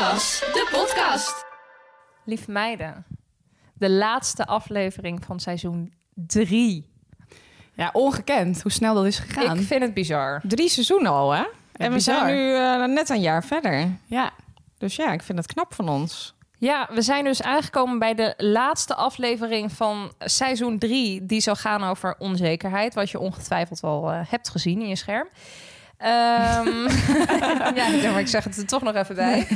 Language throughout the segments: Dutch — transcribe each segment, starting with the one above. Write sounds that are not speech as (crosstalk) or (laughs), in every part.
De podcast. Lieve meiden, de laatste aflevering van seizoen 3. Ja, ongekend hoe snel dat is gegaan. Ik vind het bizar. Drie seizoenen al, hè? En we bizar. zijn nu eh, net een jaar verder. Ja, Dus ja, ik vind het knap van ons. Ja, we zijn dus aangekomen bij de laatste aflevering van seizoen 3. Die zal gaan over onzekerheid, wat je ongetwijfeld al eh, hebt gezien in je scherm. Ehm, (laughs) ja, maar ik zeg het er toch nog even bij.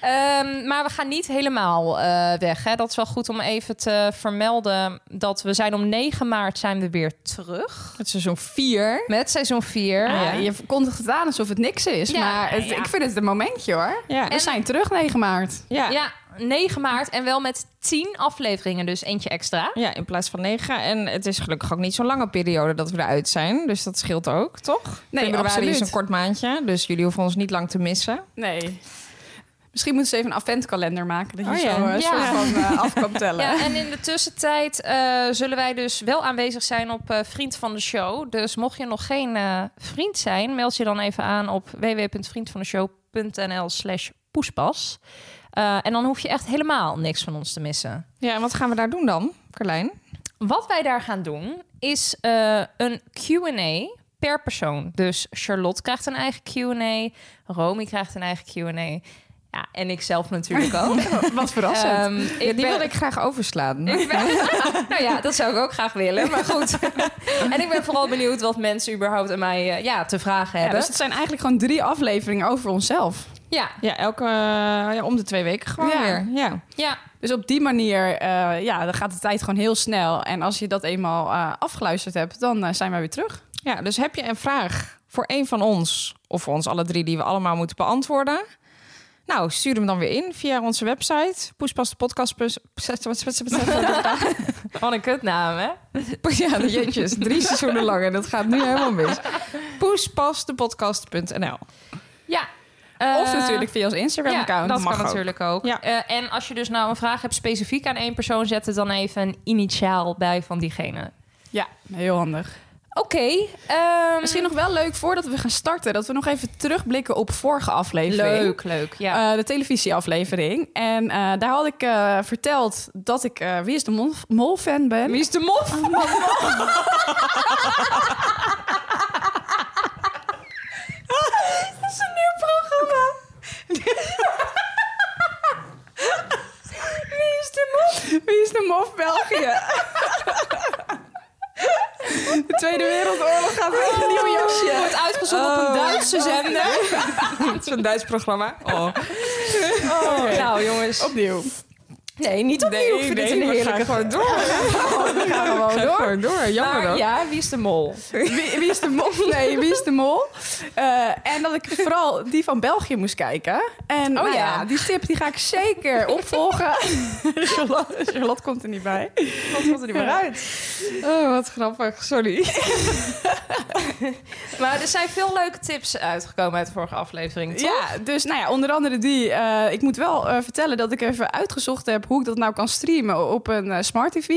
Ehm, maar we gaan niet helemaal eh, weg. Hè. Dat is wel goed om even te vermelden dat we zijn om 9 maart zijn we weer terug. Het seizoen vier. Met seizoen 4. ja, je kondigt het aan alsof het niks is. Ja, maar het- ja. ik vind het een momentje hoor. Ja. We zijn terug 9 maart. Ja. Ja. Ja, 9 maart en wel met 10 afleveringen, dus eentje extra. in plaats van negen. En het is gelukkig ook niet zo'n lange periode dat we eruit zijn. Dus dat scheelt ook, toch? Nee, Februari absoluut. is een kort maandje. Dus jullie hoeven ons niet lang te missen. Nee. Misschien moeten ze even een adventkalender maken. Dat je Oh zo ja. eh, Ja. soort van eh, af kan (laughs) tellen. Ja, en in de tussentijd eh, zullen wij dus wel aanwezig zijn op eh, Vriend van de Show. Dus mocht je nog geen eh, vriend zijn, meld je dan even aan op www.vriendvandeshow.nl slash poespas. Eh, en dan hoef je echt helemaal niks van ons te missen. Ja, en wat gaan we daar doen dan, Carlijn? Wat wij daar gaan doen is eh, een Q&A per persoon. Dus Charlotte krijgt een eigen Q&A, Romy krijgt een eigen Q&A. Ja, en ik zelf natuurlijk ook. (laughs) Wat verrassend. Ehm, Ja, ik die ben- wilde ik graag overslaan. ik ben- (laughs) nou ja, dat zou ik ook graag willen, maar goed. (laughs) en ik ben vooral benieuwd wat mensen überhaupt aan mij eh, ja, te vragen ja, hebben. dus het zijn eigenlijk gewoon drie afleveringen over onszelf. Ja, Ja, elke, ja, om de twee weken gewoon Ja. weer. Ja. ja. Dus op die manier eh, ja, dan gaat de tijd gewoon heel snel. En als je dat eenmaal eh, afgeluisterd hebt, dan eh, zijn wij weer terug. Ja, dus heb je een vraag voor een van ons, of voor ons alle drie, die we allemaal moeten beantwoorden? Nou, stuur hem dan weer in via onze website. Poespas de podcast. (laughs) Wat een kutnaam, hè? Ja, de jetjes. Drie seizoenen lang en dat gaat nu helemaal mis. (laughs) Poespasdepodcast.nl Ja. Of Eh, natuurlijk via ons Instagram-account. Ja, dat Mag kan ook. natuurlijk ook. Ja. Eh, en als je dus nou een vraag hebt specifiek aan één persoon, zet er dan even een initiaal bij van diegene. Ja, heel handig. Oké. ehm, Misschien nog wel leuk voordat we gaan starten, dat we nog even terugblikken op vorige aflevering. leuk, leuk. Ja. Eh, de televisieaflevering. En eh, daar had ik eh, verteld dat ik eh, Wie is de Mol- Mol-fan ben. Wie is de een nieuw programma. Wie is de mof? Wie is de Mof België? de Tweede Wereldoorlog gaat weer een nieuw jasje. Wordt uitgezonden op een Duitse zender. (laughs) Het is een Duits programma. Oh. Nou jongens. Opnieuw. Nee, niet opnieuw. ik vind dit een we heerlijke... gaan gewoon door. (laughs) We gaan gewoon door. gewoon door. Jammer Maar ook. ja, wie is de mol? Wie, wie is de mol? (laughs) Nee, wie is de mol? Eh, en dat ik vooral die van België moest kijken. En Oh nou ja. ja, die tip die ga ik zeker (laughs) opvolgen. Charlotte, Charlotte komt er niet bij. Charlotte komt er niet meer uit. Oh, wat grappig. Sorry. Maar er zijn veel leuke tips uitgekomen uit de vorige aflevering, toch? Ja, dus nou ja, onder andere die. eh, ik moet wel eh, vertellen dat ik even uitgezocht heb hoe ik dat nou kan streamen op een eh, smart TV.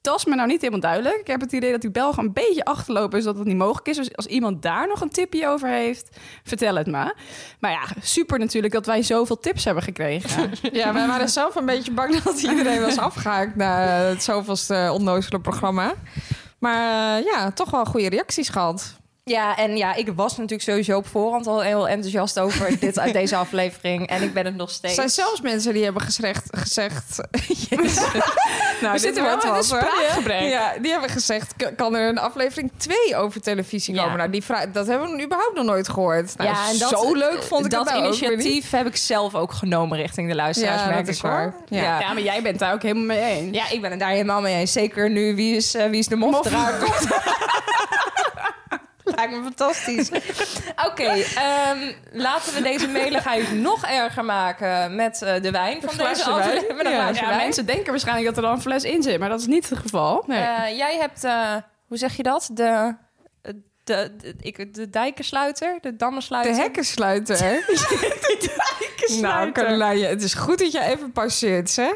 Dat is me nou niet helemaal duidelijk. Ik heb het idee dat die Belgen een beetje achterlopen is dat het niet mogelijk is. Dus als iemand daar nog een tipje over heeft, vertel het me. Maar ja, super natuurlijk dat wij zoveel tips hebben gekregen. (laughs) Ja, wij waren zelf een beetje bang (laughs) dat iedereen was afgehaakt na het zoveelste onnozele programma. Maar eh, ja, toch wel goede reacties gehad. Ja, en ja, ik was natuurlijk sowieso op voorhand al heel enthousiast over (laughs) dit uit deze aflevering. En ik ben het nog Er steeds. zijn zelfs mensen die hebben gezegd... gezegd (laughs) (laughs) nou, dit zitten wel met spraakgebrek. Ja, die hebben gezegd, kan er een aflevering 2 over televisie Ja. komen? Nou, die vraag, dat hebben we überhaupt nog nooit gehoord. Nou, ja, en dat, zo leuk vond ik dat niet. initiatief heb ik zelf ook genomen richting de luisteraars, Ja, merk dat ik hoor. Ja. Maar jij bent daar ook helemaal mee eens. Ja, ik ben het daar helemaal mee eens. Zeker nu, wie is, eh, wie is de. Lijkt me fantastisch. (laughs) Oké, ehm, laten we deze meligheid nog erger maken met eh, de wijn van deze aflevering. Met een Ja. Ja, wijn. mensen denken waarschijnlijk dat er dan een fles in zit, maar dat is niet het geval. Nee. Eh, jij hebt, eh, hoe zeg je dat? De, de, de, ik, de dijkensluiter, de De dammensluiter. hekkensluiter. hè? (laughs) Nou, Caroline, het is goed dat je even passeert, zeg.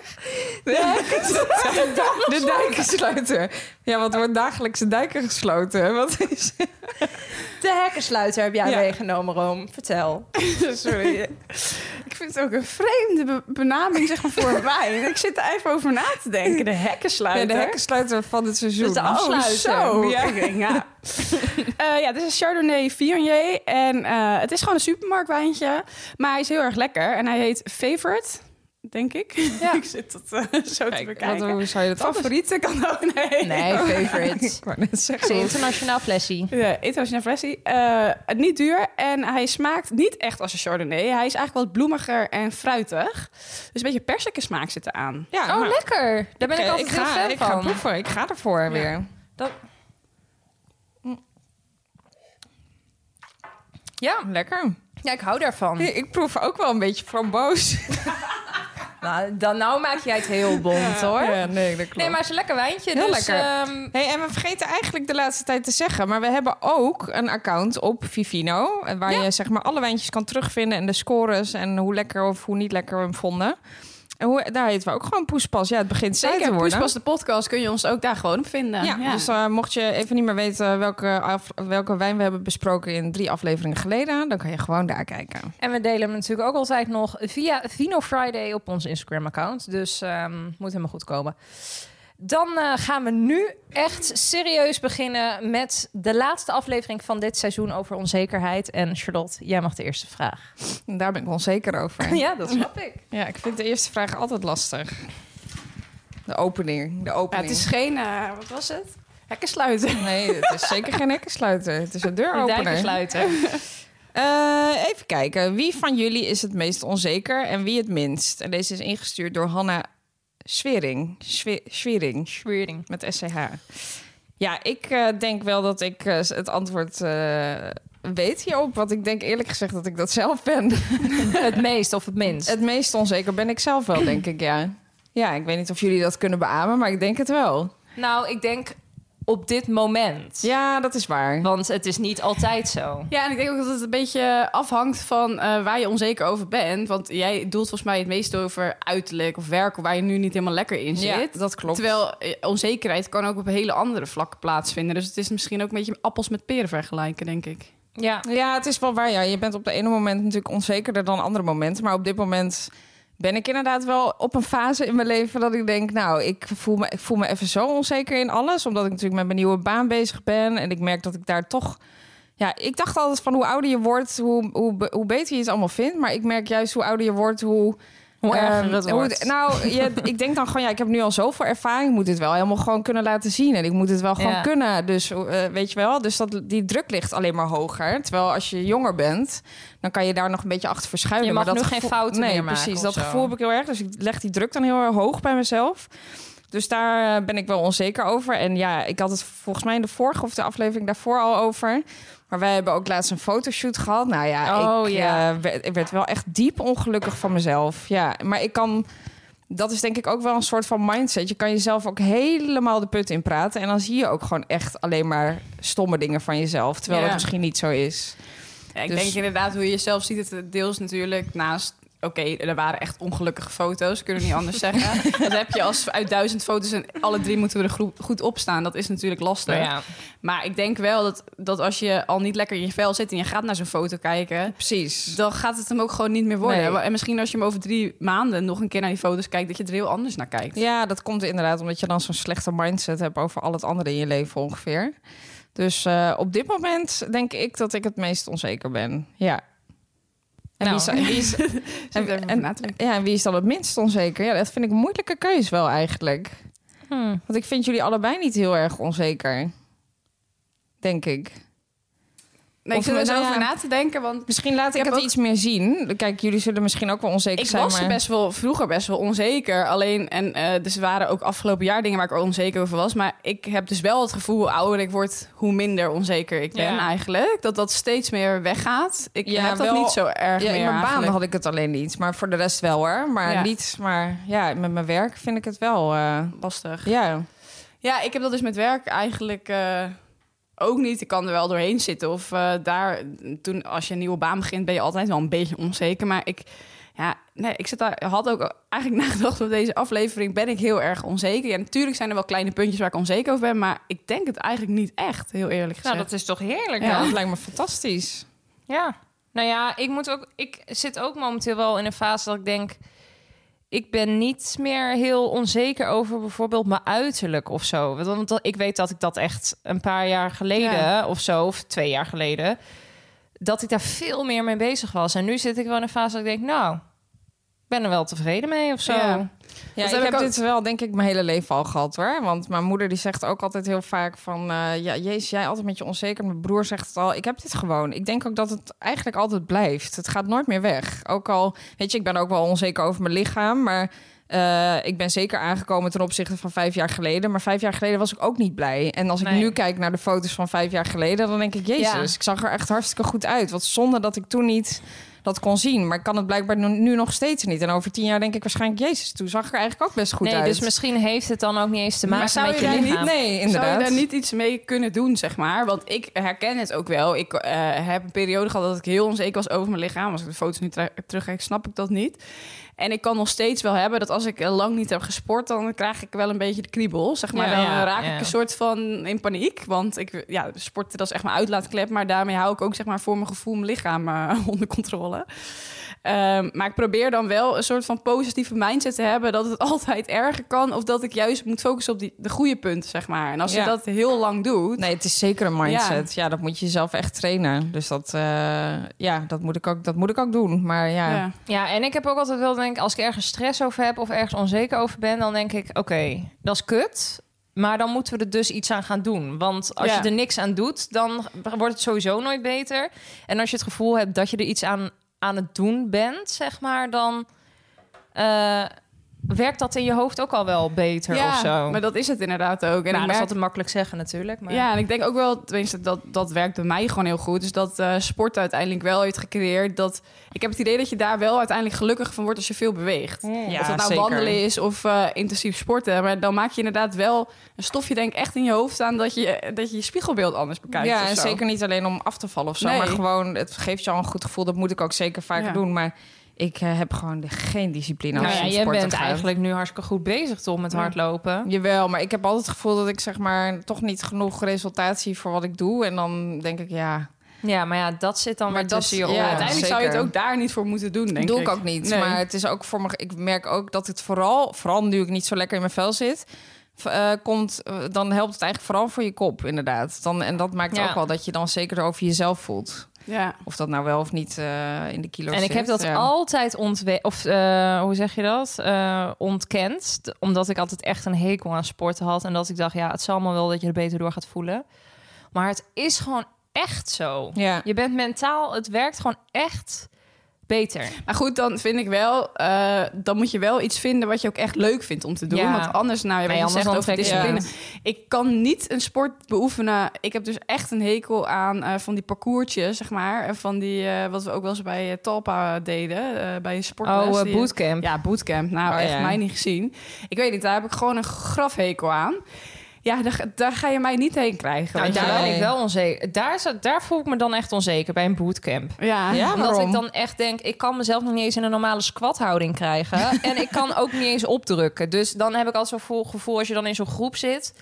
De dijkensluiter. Ja, want er wordt dagelijks een dijken gesloten. Wat is... De hekkensluiter heb jij Ja. meegenomen, Room. Vertel. (laughs) Sorry. Ik vind het ook een vreemde be- benaming zeg maar, voor wijn. Ik zit er even over na te denken. De Ja, hekkensluiter. de hekkensluiter van het seizoen. Dus de afsluiter. Oh, zo. Ja. Ik denk, (laughs) ja. Eh, ja, dit is een Chardonnay Viognier. En eh, het is gewoon een supermarktwijntje. Maar hij is heel erg lekker. En hij heet Favorite, denk ik. Ja. (laughs) ik zit dat eh, zo te Kijk, bekijken. wat, hoe zou je dat Favoriete kan ook. (laughs) Nee. Nee, (laughs) favorite. Ik wou net zeggen. internationaal flesje. Ja, internationale versie. Eh, niet duur en hij smaakt niet echt als een Chardonnay. Hij is eigenlijk wat bloemiger en fruitig. Dus een beetje persikensmaak zit eraan. Ja, Oh, maar- lekker. Daar ben ik, Oké, altijd ik ga, fan ik van. ga proeven. Ik ga ervoor weer. Dat... Ja, Lekker. ja, ik hou daarvan. Ik proef ook wel een beetje framboos. Nou, dan nou maak jij het heel (laughs) bont, hoor. Ja, nee, dat klopt. Nee, maar het is een lekker wijntje. Heel dus, lekker. ehm, Hey, en we vergeten eigenlijk de laatste tijd te zeggen, maar we hebben ook een account op Vivino, eh, waar Ja. je zeg maar alle wijntjes kan terugvinden en de scores en hoe lekker of hoe niet lekker we hem vonden. En hoe, daar heten we ook gewoon Poespas. Ja, het begint saai te Zeker, worden. Poespas de podcast kun je ons ook daar gewoon op vinden. Ja, dus eh, mocht je even niet meer weten welke, af- welke wijn we hebben besproken in drie afleveringen geleden, dan kan je gewoon daar kijken. En we delen hem natuurlijk ook altijd nog via Vino Friday op ons Instagram-account. Dus ehm, moet helemaal goed komen. Dan eh, gaan we nu echt serieus beginnen met de laatste aflevering van dit seizoen over onzekerheid. En Charlotte, jij mag de eerste vraag. En daar ben ik onzeker over. (laughs) Ja, dat snap ik. Ja, ik vind de eerste vraag altijd lastig. De opening. De Ja, opening. het is geen, eh, wat was het? Hekken sluiten. Nee, het is zeker geen hekkensluiter. Het is een De deuropener. dijken sluiten. (laughs) Eh, even kijken. Wie van jullie is het meest onzeker en wie het minst? En deze is ingestuurd door Hanna Swering. Swe- Swering. Schwering. Met SCH. Ja, ik eh, denk wel dat ik eh, het antwoord eh, weet hierop. Want ik denk eerlijk gezegd dat ik dat zelf ben. (laughs) Het meest of het minst? het meest onzeker ben ik zelf wel, denk ik, ja. Ja, ik weet niet of jullie dat kunnen beamen, maar ik denk het wel. Nou, ik denk op dit moment. Ja, dat is waar. Want het is niet altijd zo. Ja, en ik denk ook dat het een beetje afhangt van eh, waar je onzeker over bent. Want jij doelt volgens mij het meest over uiterlijk of werk... waar je nu niet helemaal lekker in zit. Ja, dat klopt. Terwijl eh, onzekerheid kan ook op hele andere vlakken plaatsvinden. Dus het is misschien ook een beetje appels met peren vergelijken, denk ik. Ja. Ja, het is wel waar. Ja. Je bent op de ene moment natuurlijk onzekerder dan andere momenten. Maar op dit moment ben ik inderdaad wel op een fase in mijn leven dat ik denk, nou, ik voel me, ik voel me even zo onzeker in alles. Omdat ik natuurlijk met mijn nieuwe baan bezig ben. En ik merk dat ik daar toch. Ja, ik dacht altijd van hoe ouder je wordt, hoe, hoe, hoe beter je het allemaal vindt. Maar ik merk juist hoe ouder je wordt, hoe. Hoe erger ehm, het hoe wordt. nou, je, ik denk dan gewoon, ja, ik heb nu al zoveel ervaring. Ik moet dit wel helemaal gewoon kunnen laten zien. En ik moet het wel gewoon Ja. kunnen. Dus eh, weet je wel, dus dat, die druk ligt alleen maar hoger. Terwijl als je jonger bent, dan kan je daar nog een beetje achter verschuilen. Je mag maar dat nu geen fouten nee, meer maken precies. Dat zo. gevoel heb ik heel erg. Dus ik leg die druk dan heel erg hoog bij mezelf. Dus daar eh, ben ik wel onzeker over. En ja, ik had het volgens mij in de vorige of de aflevering daarvoor al over. Maar wij hebben ook laatst een fotoshoot gehad. Nou ja, Oh, ik, ja. eh, werd, ik werd wel echt diep ongelukkig van mezelf. Ja, maar ik kan... Dat is denk ik ook wel een soort van mindset. Je kan jezelf ook helemaal de put in praten. En dan zie je ook gewoon echt alleen maar stomme dingen van jezelf. Terwijl Ja. het misschien niet zo is. Ja, ik Dus- denk inderdaad hoe je jezelf ziet. Het deels natuurlijk naast... Oké, er waren echt ongelukkige foto's, kunnen we niet anders (laughs) zeggen. Dat heb je als uit duizend foto's en alle drie moeten we er goed- goed op staan. Dat is natuurlijk lastig. Nou ja. Maar ik denk wel dat, dat als je al niet lekker in je vel zit en je gaat naar zo'n foto kijken, Precies. dan gaat het hem ook gewoon niet meer worden. Nee. En misschien als je hem over drie maanden nog een keer naar die foto's kijkt, dat je er heel anders naar kijkt. Ja, dat komt inderdaad omdat je dan zo'n slechte mindset hebt over al het andere in je leven ongeveer. Dus eh, op dit moment denk ik dat ik het meest onzeker ben. Ja. En Nou. wie is, (laughs) wie en, ja, wie is dan het minst onzeker? Ja, dat vind ik een moeilijke keus wel eigenlijk. Hmm. Want ik vind jullie allebei niet heel erg onzeker. Denk ik. Nee, ik zit er zo nou over na te denken, want Misschien laat ik, Ik het ook- iets meer zien. Kijk, jullie zullen misschien ook wel onzeker ik zijn. was maar... best wel vroeger best wel onzeker. Alleen, en eh, dus waren ook afgelopen jaar dingen waar ik er onzeker over was. Maar ik heb dus wel het gevoel, hoe ouder ik word, hoe minder onzeker ik ben Ja. eigenlijk. Dat dat steeds meer weggaat. Ik Ja, heb dat wel- niet zo erg Ja, meer in mijn baan had ik het alleen niet. Maar voor de rest wel hoor. Maar niet. Maar ja, met mijn werk vind ik het wel. eh, lastig. ja. Ja, ik heb dat dus met werk eigenlijk eh, ook niet. Ik kan er wel doorheen zitten. Of eh, daar, toen als je een nieuwe baan begint, ben je altijd wel een beetje onzeker. Maar ik, ja, nee, ik zit daar, had ook eigenlijk (laughs) nagedacht over deze aflevering. Ben ik heel erg onzeker? Ja, natuurlijk zijn er wel kleine puntjes waar ik onzeker over ben. Maar ik denk het eigenlijk niet echt, heel eerlijk gezegd. Nou, dat is toch heerlijk. Ja. dat lijkt me fantastisch. ja. Nou ja, ik moet ook. Ik zit ook momenteel wel in een fase dat ik denk. Ik ben niet meer heel onzeker over bijvoorbeeld mijn uiterlijk of zo. Want dat- ik weet dat ik dat echt een paar jaar geleden Ja. of zo, of twee jaar geleden, dat ik daar veel meer mee bezig was. En nu zit ik wel in een fase dat ik denk, nou, ben er wel tevreden mee of zo. Ja. Ik heb ook- dit wel denk ik mijn hele leven al gehad hoor. Want mijn moeder die zegt ook altijd heel vaak van... eh, ja, jezus, jij altijd met je onzeker. Mijn broer zegt het al. Ik heb dit gewoon. Ik denk ook dat het eigenlijk altijd blijft. Het gaat nooit meer weg. Ook al, weet je, ik ben ook wel onzeker over mijn lichaam. Maar eh, ik ben zeker aangekomen ten opzichte van vijf jaar geleden. Maar vijf jaar geleden was ik ook niet blij. En als ik nu kijk naar de foto's van vijf jaar geleden... dan denk ik, jezus, Ja. ik zag er echt hartstikke goed uit. Wat zonde dat ik toen niet dat kon zien. Maar ik kan het blijkbaar nu- nu nog steeds niet. En over tien jaar denk ik waarschijnlijk... Jezus, toen zag ik er eigenlijk ook best goed nee, uit. dus misschien heeft het dan ook niet eens te Maar maken zou met je je daar niet- lichaam. Nee, inderdaad. Zou je daar niet iets mee kunnen doen, zeg maar? Want ik herken het ook wel. Ik eh, heb een periode gehad dat ik heel onzeker was over mijn lichaam. Als ik de foto's nu ter- terugkijk, snap ik dat niet. En ik kan nog steeds wel hebben dat als ik eh, lang niet heb gesport... dan krijg ik wel een beetje de kriebel, zeg maar. Ja, dan ja, eh, raak ja. ik een soort van in paniek. Want ik, ja, sporten, dat is echt mijn uitlaatklep. Maar daarmee hou ik ook zeg maar, voor mijn gevoel mijn lichaam eh, (laughs) onder controle. Ehm, maar ik probeer dan wel een soort van positieve mindset te hebben... dat het (laughs) altijd erger kan... of dat ik juist moet focussen op die, de goede punten, zeg maar. En als Ja. je dat heel lang doet... Nee, het is zeker een mindset. Ja, dat moet je zelf echt trainen. Dus dat, eh, ja, dat, moet ik ook, dat moet ik ook doen. Maar ja, Ja. Ja, en ik heb ook altijd wel denk als ik ergens stress over heb of ergens onzeker over ben, dan denk ik, oké, dat is kut. Maar dan moeten we er dus iets aan gaan doen. Want als Ja. je er niks aan doet, dan wordt het sowieso nooit beter. En als je het gevoel hebt dat je er iets aan, aan het doen bent, zeg maar, dan eh, werkt dat in je hoofd ook al wel beter of zo. maar dat is het inderdaad ook. En nou, dat is altijd makkelijk zeggen natuurlijk. Maar... ja, en ik denk ook wel, tenminste, dat, dat werkt bij mij gewoon heel goed. Dus dat eh, sport uiteindelijk wel heeft gecreëerd dat... Ik heb het idee dat je daar wel uiteindelijk gelukkig van wordt als je veel beweegt. Ja, of dat nou zeker. wandelen is of eh, intensief sporten. Maar dan maak je inderdaad wel een stofje denk ik echt in je hoofd aan... dat je dat je, je spiegelbeeld anders bekijkt. ja en zeker niet alleen om af te vallen of zo. Nee. Maar gewoon, het geeft je al een goed gevoel. Dat moet ik ook zeker vaker Ja. doen. Maar ik eh, heb gewoon geen discipline als Nou ja, jij bent eigenlijk nu hartstikke goed bezig toch met Ja. hardlopen. Jawel, maar ik heb altijd het gevoel dat ik zeg maar toch niet genoeg resultaat zie voor wat ik doe. En dan denk ik, ja, Ja, maar ja, dat zit dan Maar weer dat- tussen je ja. Uiteindelijk zou je het zeker. ook daar niet voor moeten doen, denk doe ik. ik ook niet. Nee. Maar het is ook voor me. Ik merk ook dat het vooral, vooral nu ik niet zo lekker in mijn vel zit, eh, komt, eh, dan helpt het eigenlijk vooral voor je kop, inderdaad. Dan, en dat maakt Ja. ook wel dat je dan zeker over jezelf voelt. Ja. Of dat nou wel of niet eh, in de kilo's En ik heb dat ja. altijd ontwe of eh, hoe zeg je dat? Eh, ontkend. Omdat ik altijd echt een hekel aan sporten had. En dat ik dacht, ja, het zal allemaal wel dat je er beter door gaat voelen. Maar het is gewoon echt zo. Ja. Je bent mentaal, het werkt gewoon echt beter. Maar goed, dan vind ik wel, eh, dan moet je wel iets vinden wat je ook echt leuk vindt om te doen. Ja. Want anders, nou, je Nee, je anders zegt over discipline. Ik kan niet een sport beoefenen. Ik heb dus echt een hekel aan eh, van die parcoursjes, zeg maar. En van die, eh, wat we ook wel eens bij Talpa deden, bij sportles. Oh, eh, Die- bootcamp. Ja, bootcamp. Nou, Oh, echt ja. mij niet gezien. Ik weet niet, daar heb ik gewoon een grafhekel aan. Ja, daar, daar ga je mij niet heen krijgen. Nou, daar ben ik wel onzeker. Daar, daar voel ik me dan echt onzeker bij een bootcamp. Ja, Ja, Omdat waarom? ik dan echt denk, ik kan mezelf nog niet eens in een normale squathouding krijgen. (laughs) en ik kan ook niet eens opdrukken. Dus dan heb ik al zo'n gevoel- als je dan in zo'n groep zit.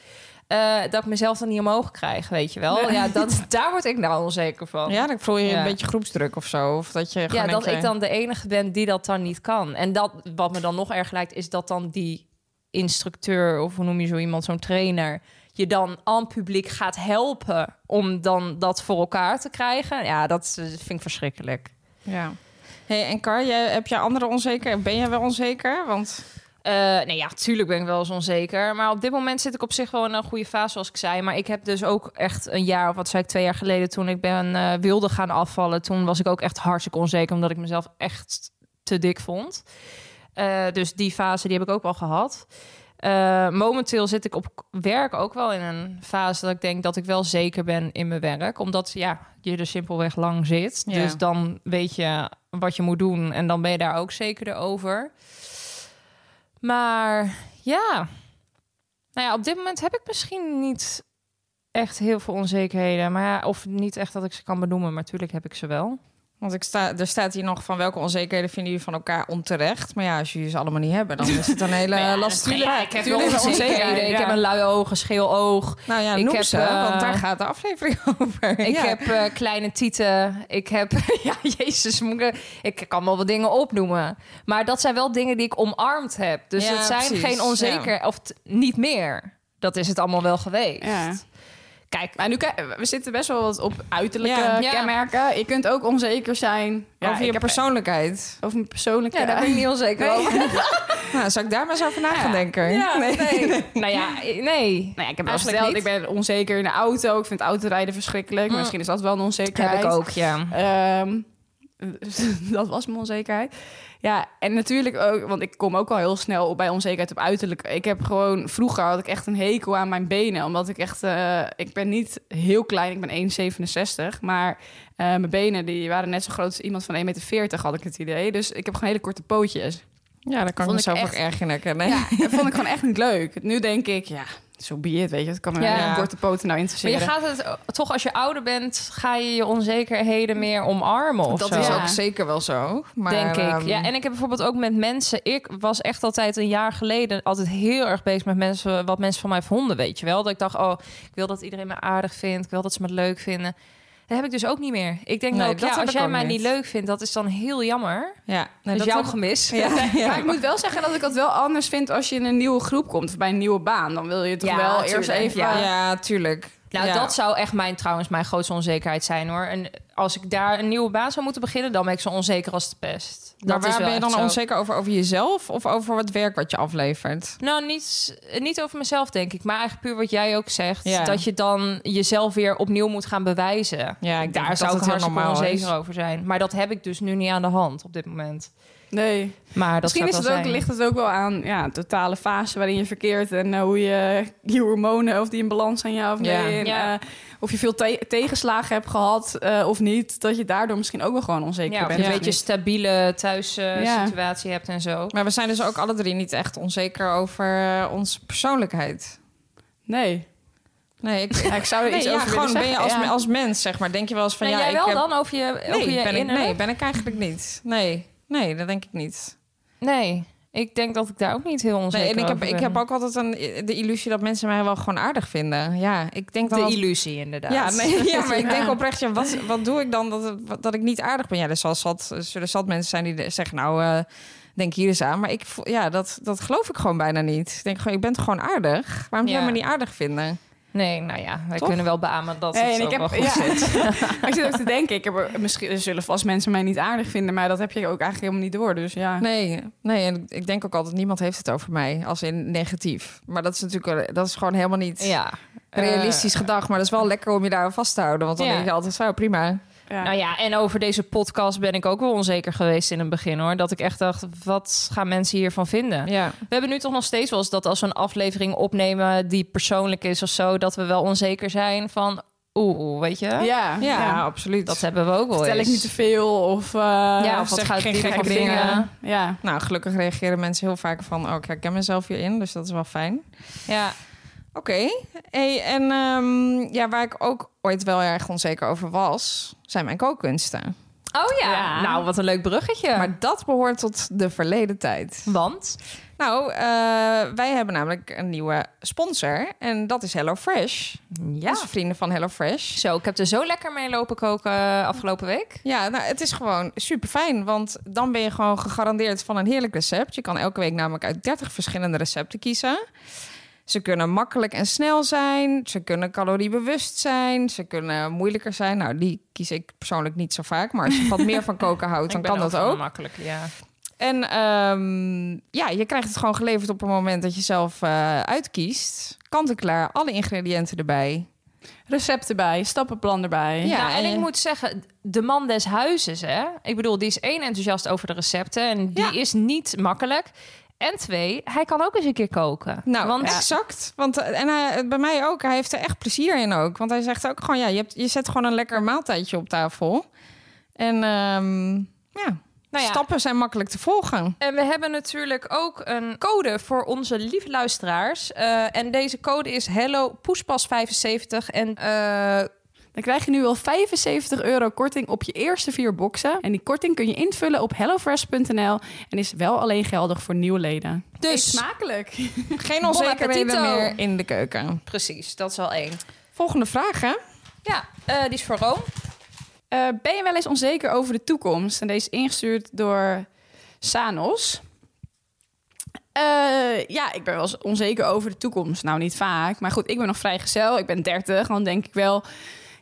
eh, dat ik mezelf dan niet omhoog krijg, weet je wel. Ja, dat, (laughs) daar word ik nou onzeker van. Ja, dan voel je Ja. een beetje groepsdruk of zo. Of dat je Ja, dat ik dan de enige ben die dat dan niet kan. En dat, wat me dan nog erg lijkt, is dat dan die instructeur, of hoe noem je zo iemand, zo'n trainer, je dan aan publiek gaat helpen om dan dat voor elkaar te krijgen. Ja, dat vind ik verschrikkelijk. Ja. Hey, en Kar, jij, heb jij andere onzeker? Ben jij wel onzeker? Want Eh, nee, ja, tuurlijk ben ik wel eens onzeker. Maar op dit moment zit ik op zich wel in een goede fase, zoals ik zei. Maar ik heb dus ook echt een jaar, of wat zei ik, twee jaar geleden... toen ik ben eh, wilde gaan afvallen... toen was ik ook echt hartstikke onzeker... omdat ik mezelf echt te dik vond. Eh, dus die fase, die heb ik ook wel gehad. Eh, momenteel zit ik op werk ook wel in een fase dat ik denk dat ik wel zeker ben in mijn werk. Omdat ja, je er simpelweg lang zit. Ja. Dus dan weet je wat je moet doen en dan ben je daar ook zeker over. Maar ja, nou ja, op dit moment heb ik misschien niet echt heel veel onzekerheden. Maar ja, of niet echt dat ik ze kan benoemen, maar natuurlijk heb ik ze wel. Want ik sta, er staat hier nog van welke onzekerheden vinden jullie van elkaar onterecht. Maar ja, als jullie ze allemaal niet hebben, dan is het een (laughs) hele Nou lastige vraag. ik heb wel onzekerheden. Ik heb een luie oog, een scheel oog. Nou ja, Ik heb, ze, eh, want daar (laughs) gaat de aflevering (laughs) over. Ik Ja. heb eh, kleine tieten. Ik heb, ja, jezus, ik, ik kan wel wat dingen opnoemen. Maar dat zijn wel dingen die ik omarmd heb. Dus het zijn precies, geen onzeker, of t- niet meer. Dat is het allemaal wel geweest. Kijk, Maar nu, we zitten best wel wat op uiterlijke Ja. Ja. kenmerken. Je kunt ook onzeker zijn ja, over je persoonlijkheid. over mijn persoonlijke... ja, daar ben ik niet onzeker over. (laughs) Nou, zou ik daar maar eens over na gaan denken? Ja, nee. Nou ja, nee. Nou ja, ik heb wel verteld, ik ben onzeker in de auto. Ik vind autorijden verschrikkelijk. Mm. Misschien is dat wel een onzekerheid. Heb ik ook, ja. Ehm, (laughs) dat was mijn onzekerheid. Ja, en natuurlijk ook, want ik kom ook al heel snel op bij onzekerheid op uiterlijk. Ik heb gewoon, vroeger had ik echt een hekel aan mijn benen. Omdat ik echt, eh, ik ben niet heel klein, ik ben 1,67. Maar eh, mijn benen die waren net zo groot als iemand van 1,40 meter, had ik het idee. Dus ik heb gewoon hele korte pootjes. Ja, daar kan Vond ik mezelf echt- ook erg in herkennen. Ja, (laughs) dat vond ik gewoon echt niet leuk. Nu denk ik, ja, zo be it, weet je. Het kan me Ja. een korte poten nou Maar interesseren. je gaat het toch als je ouder bent, ga je je onzekerheden meer omarmen of Dat zo. is Ja. ook zeker wel zo. Maar, denk ik. ehm, Ja, en ik heb bijvoorbeeld ook met mensen. Ik was echt altijd een jaar geleden altijd heel erg bezig met mensen, wat mensen van mij vonden, weet je wel. Dat ik dacht, oh, ik wil dat iedereen me aardig vindt, ik wil dat ze me leuk vinden. Dat heb ik dus ook niet meer. Ik denk Nee, ook, dat ja, als ik jij mij niet. leuk vindt, dat is dan heel jammer. ja, nee, dat is dat jouw gemis. (laughs) Ja, ja. Maar ik moet wel zeggen dat ik het wel anders vind als je in een nieuwe groep komt of bij een nieuwe baan. Dan wil je toch Ja, wel eerst even. ja. Ja, tuurlijk. Nou, Ja. dat zou echt mijn, trouwens mijn grootste onzekerheid zijn hoor. En als ik daar een nieuwe baan zou moeten beginnen, dan ben ik zo onzeker als de pest. Maar Dat is waar wel ben je dan zo. onzeker over? Over jezelf of over het werk wat je aflevert? Nou, niet, niet over mezelf, denk ik. Maar eigenlijk puur wat jij ook zegt. Ja. Dat je dan jezelf weer opnieuw moet gaan bewijzen. Ja, ik Daar zou het ik hartstikke onzeker over zijn. Maar dat heb ik dus nu niet aan de hand op dit moment. Nee. Maar dat Misschien is het ook, ligt het ook wel aan ja, de totale fase waarin je verkeert. En eh, hoe je (laughs) die hormonen, of die in balans zijn, ja of nee. Ja. En, Ja. eh, of je veel te- tegenslagen hebt gehad eh, of niet. Dat je daardoor misschien ook wel gewoon onzeker Ja, of bent. je een beetje niet. stabiele thuis eh, Ja. situatie hebt en zo. Maar we zijn dus ook alle drie niet echt onzeker over onze persoonlijkheid. Nee. Nee, ik, (laughs) Ja, ik zou er nee, iets ja, over willen gewoon ben je als, ja. als mens, zeg maar. Denk je wel eens van ja, jij ik wel heb... dan over je, Nee, over je ben ik, nee, ben ik eigenlijk niet. Nee, nee, dat denk ik niet. Nee, ik denk dat ik daar ook niet heel onzeker Nee, en ik heb, over ik ben. heb ook altijd een, de illusie dat mensen mij wel gewoon aardig vinden. Ja, ik denk dan... de illusie inderdaad. Ja, nee, (laughs) ja, maar ik denk oprecht, ja, wat, wat doe ik dan dat, dat ik niet aardig ben? Ja, er zal zat, er zullen zat mensen zijn die zeggen, nou, eh, denk hier eens aan. Maar ik, voel- ja, dat, dat geloof ik gewoon bijna niet. Ik denk gewoon, je bent gewoon aardig. Waarom zou je Ja. me niet aardig vinden? Nee, nou ja, wij Toch? kunnen wel beamen dat Nee, het en ook ik heb, wel goed ja. zit. (laughs) (laughs) Maar ik zit ook te denken, ik heb er, misschien er zullen vast mensen mij niet aardig vinden, maar dat heb je ook eigenlijk helemaal niet door. Dus ja. Nee, nee, en ik denk ook altijd, niemand heeft het over mij als in negatief. Maar dat is natuurlijk, dat is gewoon helemaal niet Ja. realistisch Eh, gedacht. Maar dat is wel lekker om je daar aan vast te houden. Want dan Ja. denk je altijd, zo prima. Ja. Nou ja, en over deze podcast ben ik ook wel onzeker geweest in het begin hoor. Dat ik echt dacht, wat gaan mensen hiervan vinden? Ja. We hebben nu toch nog steeds wel eens dat als we een aflevering opnemen die persoonlijk is of zo, dat we wel onzeker zijn van, oeh, weet je? ja, Ja, ja. absoluut. Dat hebben we ook wel Vertel ik niet te veel of... eh, ja, of wat zeg gaat geen gekke dingen. dingen? Ja. Nou, gelukkig reageren mensen heel vaak van... oh, ik herken mezelf hierin, dus dat is wel fijn. Ja, Oké. Hey, en ehm, ja, waar ik ook ooit wel erg onzeker over was... zijn mijn kookkunsten. Oh ja. Ja. nou wat een leuk bruggetje. Maar dat behoort tot de verleden tijd. Want? Nou, eh, wij hebben namelijk een nieuwe sponsor. En dat is HelloFresh. Ja. Onze vrienden van HelloFresh. Zo, ik heb er zo lekker mee lopen koken eh, afgelopen week. Ja, nou, het is gewoon super fijn. Want dan ben je gewoon gegarandeerd van een heerlijk recept. Je kan elke week namelijk uit 30 verschillende recepten kiezen. Ze kunnen makkelijk en snel zijn. Ze kunnen caloriebewust zijn. Ze kunnen moeilijker zijn. Nou, die kies ik persoonlijk niet zo vaak. Maar als je wat meer van (laughs) koken houdt, dan Ik ben kan dat ook. makkelijk, ja. En ehm, ja, je krijgt het gewoon geleverd op het moment dat je zelf eh, uitkiest. Kant-en-klaar, alle ingrediënten erbij. Recept erbij, stappenplan erbij. Ja, Ja, en en ik moet zeggen, de man des huizes, hè. Ik bedoel, die is één enthousiast over de recepten en die Ja. is niet makkelijk. En twee, hij kan ook eens een keer koken. Nou, Want exact. Want, eh, en hij, bij mij ook. Hij heeft er echt plezier in ook. Want hij zegt ook gewoon, ja, je, hebt, je zet gewoon een lekker maaltijdje op tafel. En ehm, ja, nou ja, stappen zijn makkelijk te volgen. En we hebben natuurlijk ook een code voor onze lieve luisteraars. Eh, en deze code is Hello Poespas75. En eh, Dan krijg je nu wel 75 euro korting op je eerste vier boxen. En die korting kun je invullen op hellofresh.nl en is wel alleen geldig voor nieuwe leden. dus, smakelijk. (laughs) Geen onzekerheden meer in de keuken. precies, dat is al één. Volgende vraag, hè? Ja, eh, die is voor Room. Eh, ben je wel eens onzeker over de toekomst? En deze is ingestuurd door Sanos. Eh, ja, ik ben wel eens onzeker over de toekomst. Nou, niet vaak. Maar goed, ik ben nog vrijgezel. Ik ben 30. Dan denk ik wel...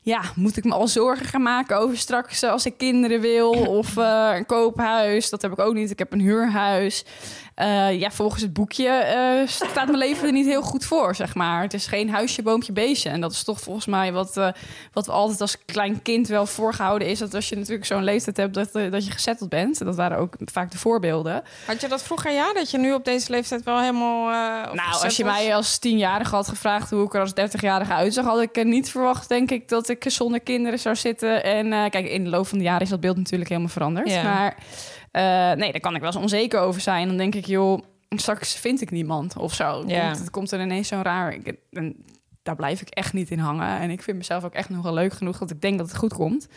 Ja, moet ik me al zorgen gaan maken over straks als ik kinderen wil? Of eh, een koophuis? Dat heb ik ook niet. Ik heb een huurhuis. Eh, ja, volgens het boekje eh, staat mijn leven er niet heel goed voor, zeg maar. Het is geen huisje, boompje, beestje. En dat is toch volgens mij wat, eh, wat we altijd als klein kind wel voorgehouden is. Dat als je natuurlijk zo'n leeftijd hebt, dat, dat je gezetteld bent. Dat waren ook vaak de voorbeelden. Had je dat vroeger ja? Dat je nu op deze leeftijd wel helemaal... Nou, als je mij als tienjarige had gevraagd hoe ik er als dertigjarige uitzag, had ik niet verwacht, denk ik, dat ik zonder kinderen zou zitten. En kijk, in de loop van de jaren is dat beeld natuurlijk helemaal veranderd. Ja. Maar nee, daar kan ik wel eens onzeker over zijn. Dan denk ik, joh, straks vind ik niemand of zo. Ja. Komt, het komt er ineens zo'n raar. Ik, en daar blijf ik echt niet in hangen. En ik vind mezelf ook echt nog wel leuk genoeg dat ik denk dat het goed komt.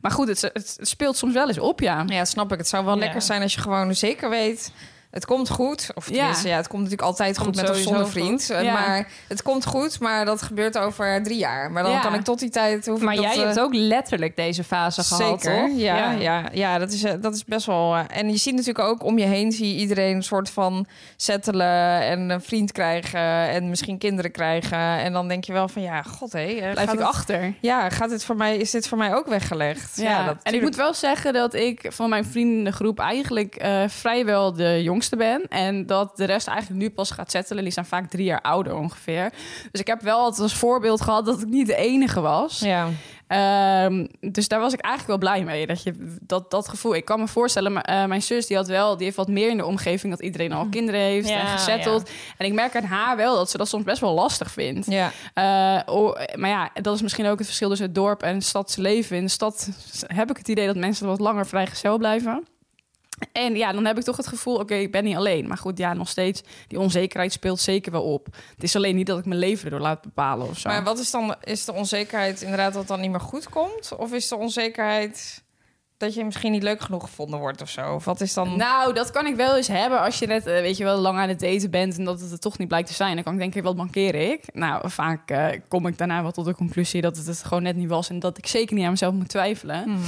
Maar goed, het, het, het speelt soms wel eens op, ja. Ja, snap ik. Het zou wel Ja. lekker zijn als je gewoon zeker weet... Het komt goed. Of Ja. tenminste, ja, het komt natuurlijk altijd goed met of zonder vriend. Ja. Maar het komt goed, maar dat gebeurt over drie jaar. Maar dan Ja. kan ik tot die tijd... Hoef Maar jij eh, hebt ook letterlijk deze fase gehad, Zeker, toch? ja, Ja. ja. Dat, is, eh, dat is best wel... eh, en je ziet natuurlijk ook om je heen... zie je iedereen een soort van settelen... en een vriend krijgen en misschien kinderen krijgen. En dan denk je wel van, ja, god hé. eh, Blijf gaat ik het- achter. Ja, gaat dit voor mij, is dit voor mij ook weggelegd? Ja, dat, en ik moet wel zeggen dat ik van mijn vriendengroep eigenlijk eh, vrijwel de jongste ben. En dat de rest eigenlijk nu pas gaat settelen. Die zijn vaak drie jaar ouder ongeveer. Dus ik heb wel altijd als voorbeeld gehad dat ik niet de enige was. Ja, Ehm, dus daar was ik eigenlijk wel blij mee. Dat, je, dat, dat gevoel. Ik kan me voorstellen, maar, eh, mijn zus die had wel, die heeft wat meer in de omgeving dat iedereen al kinderen heeft Ja, en gesetteld. En ik merk aan haar wel dat ze dat soms best wel lastig vindt. ja. Oh, maar ja, dat is misschien ook het verschil tussen het dorp en het stadsleven. In de stad heb ik het idee dat mensen wat langer vrijgezel blijven. En ja, dan heb ik toch het gevoel, oké, ik ben niet alleen. Maar goed, ja, nog steeds, die onzekerheid speelt zeker wel op. Het is alleen niet dat ik mijn leven erdoor laat bepalen of zo. Maar wat is dan, is de onzekerheid inderdaad dat het dan niet meer goed komt? Of is de onzekerheid dat je misschien niet leuk genoeg gevonden wordt of zo? Of wat is dan... Nou, dat kan ik wel eens hebben als je net, eh, weet je wel, lang aan het daten bent en dat het er toch niet blijkt te zijn. Dan kan ik denken, wat mankeer ik? Nou, vaak eh, kom ik daarna wel tot de conclusie dat het het gewoon net niet was en dat ik zeker niet aan mezelf moet twijfelen.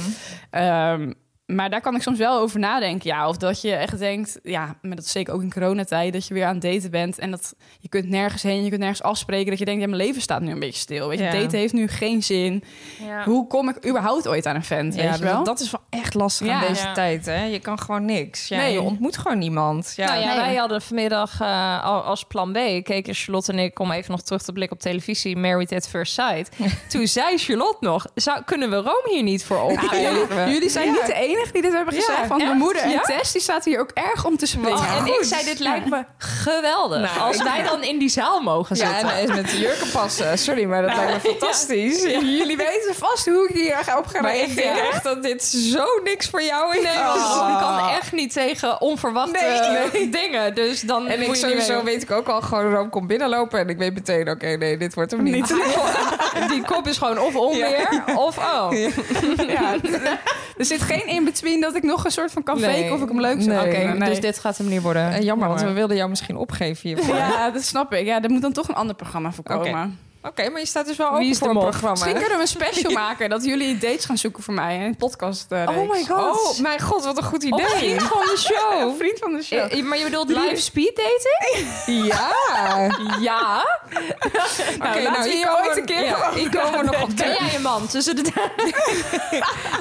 Ehm, maar daar kan ik soms wel over nadenken. Ja, of dat je echt denkt, ja, maar dat is zeker ook in coronatijd, dat je weer aan het daten bent en dat je kunt nergens heen, je kunt nergens afspreken. Dat je denkt, ja, mijn leven staat nu een beetje stil. Weet je, Ja. daten heeft nu geen zin. Ja. Hoe kom ik überhaupt ooit aan een vent? Ja, weet je wel? dat, dat is wel echt lastig Ja. aan deze Ja. tijd. Hè? Je kan gewoon niks. Ja, Nee. Je ontmoet gewoon niemand. Ja, nou ja, nee. wij hadden vanmiddag eh, al- als plan B... keken Charlotte en ik, om even nog terug te blikken op televisie... Married at First Sight. (laughs) Toen zei Charlotte nog... Zou, kunnen we Rome hier niet voor opgeven? Jullie zijn niet de enige die dit hebben gezegd. want mijn echt? moeder en Ja? Tess die staat hier ook erg om te springen. Oh, en ik zei, dit lijkt me geweldig. Nou, als wij dan in die zaal mogen Ja, zitten. en met de jurken passen. Sorry, maar dat lijkt me fantastisch. Ja. Jullie weten vast hoe ik hier op ga Maar ik denk echt dat dit zo niks voor jou is. Nee, want ik kan echt niet tegen onverwachte dingen. Dus dan En ik moet je niet sowieso weet ik ook al gewoon Rome komt binnenlopen. En ik weet meteen, oké, nee, dit wordt hem niet. (laughs) Die kop is gewoon of onweer of oh. Ja, er zit geen in-between dat ik nog een soort van kan Nee. faken of ik hem leuk zou Nee, dus dit gaat hem niet worden. Jammer, want we wilden jou misschien opgeven hiervoor. Ja, dat snap ik. Ja, er moet dan toch een ander programma voor komen. Oké, maar je staat dus wel Wie open is voor een programma. Misschien kunnen we een special (laughs) maken dat jullie dates gaan zoeken voor mij. Een podcast. eh, Oh my god. Oh mijn god, wat een goed idee. Op vriend van de show. Een (laughs) vriend van de show. Eh, Maar je bedoelt live speed dating? (laughs) Ja. Ja. nou, laten we hier komen ooit een keer ja, hier komen we nog op Ben terug. jij een man tussen de...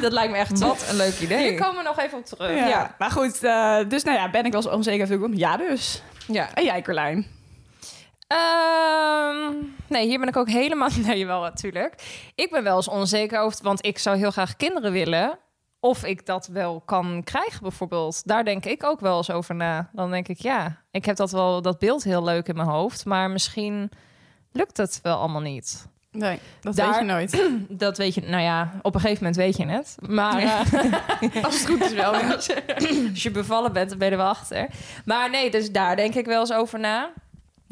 dat lijkt me echt. Wat een leuk idee. Hier komen we nog even op terug. Ja. Ja. Maar goed, eh, dus nou ja, ben ik wel eens onzeker ik? Ja, dus. Ja. En jij, Carlijn? Ehm, nee, hier ben ik ook helemaal... (laughs) Nee, wel natuurlijk. Ik ben wel eens onzeker over... Want ik zou heel graag kinderen willen. Of ik dat wel kan krijgen, bijvoorbeeld. Daar denk ik ook wel eens over na. Dan denk ik, ja, ik heb dat wel dat beeld heel leuk in mijn hoofd. Maar misschien lukt het wel allemaal niet. Nee, dat Daar- weet je nooit. (clears throat) Dat weet je, nou ja, op een gegeven moment weet je het. Maar eh, (laughs) Als het goed is wel. ja. (clears throat) als je bevallen bent, dan ben je er wel achter. Maar nee, dus daar denk ik wel eens over na.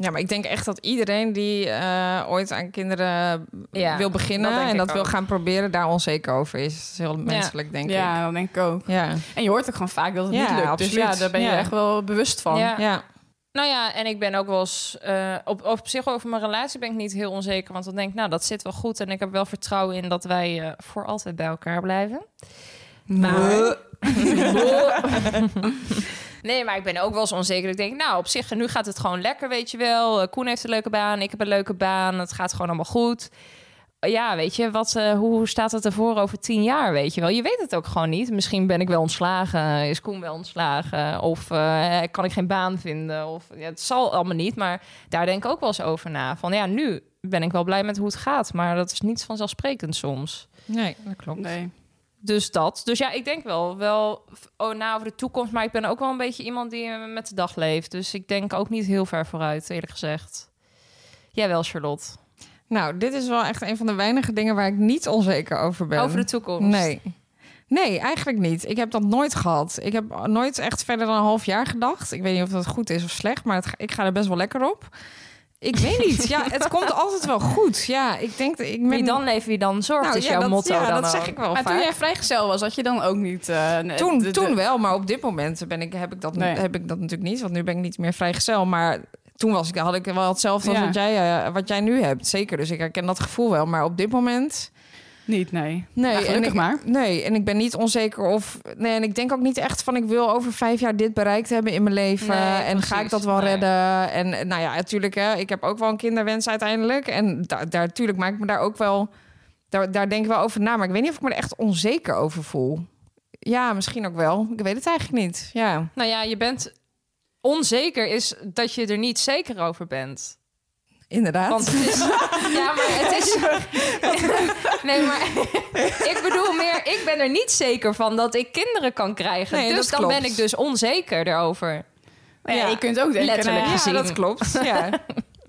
Ja, maar ik denk echt dat iedereen die eh, ooit aan kinderen Ja, wil beginnen dat en dat wil gaan proberen, daar onzeker over is. Dat is heel menselijk, denk ik. Ja, dat denk ik ook. Ja. En je hoort ook gewoon vaak dat het Ja, niet lukt. absoluut. Dus ja, daar ben je Ja. echt wel bewust van. Ja. ja. Nou ja, en ik ben ook wel eens... eh, op, op zich over mijn relatie ben ik niet heel onzeker. Want dan denk ik, nou, dat zit wel goed. En ik heb wel vertrouwen in dat wij eh, voor altijd bij elkaar blijven. Maar... (laughs) (laughs) nee, maar ik ben ook wel eens onzeker. Ik denk, nou, op zich, nu gaat het gewoon lekker, weet je wel. Eh, Koen heeft een leuke baan, ik heb een leuke baan. Het gaat gewoon allemaal goed. Ja, weet je, wat, eh, hoe staat het ervoor over tien jaar, weet je wel? Je weet het ook gewoon niet. Misschien ben ik wel ontslagen, is Koen wel ontslagen... of eh, kan ik geen baan vinden, of ja, het zal allemaal niet. Maar daar denk ik ook wel eens over na. Van ja, nu ben ik wel blij met hoe het gaat... maar dat is niet vanzelfsprekend soms. Nee, dat klopt. Nee. Dus dat. Dus ja, ik denk wel, wel oh, na over de toekomst. Maar ik ben ook wel een beetje iemand die eh, met de dag leeft. Dus ik denk ook niet heel ver vooruit, eerlijk gezegd. Jij wel, Charlotte. Nou, dit is wel echt een van de weinige dingen waar ik niet onzeker over ben. Over de toekomst. Nee. Nee, eigenlijk niet. Ik heb dat nooit gehad. Ik heb nooit echt verder dan een half jaar gedacht. Ik weet niet of dat goed is of slecht, maar het, ik ga er best wel lekker op. Ik weet niet. Ja, het komt altijd wel goed. Ja, ik denk dat ik ben... Wie dan leeft, wie dan zorgt, Nou, is ja, jouw dat, motto ja, dan dat zeg ik wel Maar toen jij vrijgezel was, had je dan ook niet... eh, Toen, de- de- toen wel, maar op dit moment ben ik, heb, ik dat, Nee. heb ik dat natuurlijk niet. Want nu ben ik niet meer vrijgezel. Maar toen was ik, had ik wel hetzelfde als wat, jij, eh, wat jij nu hebt. Zeker, dus ik herken dat gevoel wel. Maar op dit moment... Niet, nee. Nee, Nou, gelukkig en ik, maar. Nee, en ik ben niet onzeker of... Nee, en ik denk ook niet echt van... ik wil over vijf jaar dit bereikt hebben in mijn leven. Nee, en ga ik dat wel Nee. redden? En eh, nou ja, natuurlijk, hè, ik heb ook wel een kinderwens uiteindelijk. En daar, daar natuurlijk maak ik me daar ook wel... Daar, daar denk ik wel over na. Maar ik weet niet of ik me er echt onzeker over voel. Ja, misschien ook wel. Ik weet het eigenlijk niet. Ja. Nou ja, je bent onzeker is dat je er niet zeker over bent. Inderdaad. Want het is... (laughs) ja, maar het is... (laughs) nee, maar ik bedoel meer... Ik ben er niet zeker van dat ik kinderen kan krijgen. Nee, dus dan klopt. ben ik dus onzeker erover. Maar ja, Ja, je kunt ook denken... letterlijk nou ja, gezien. ja, dat klopt. (laughs) Ja.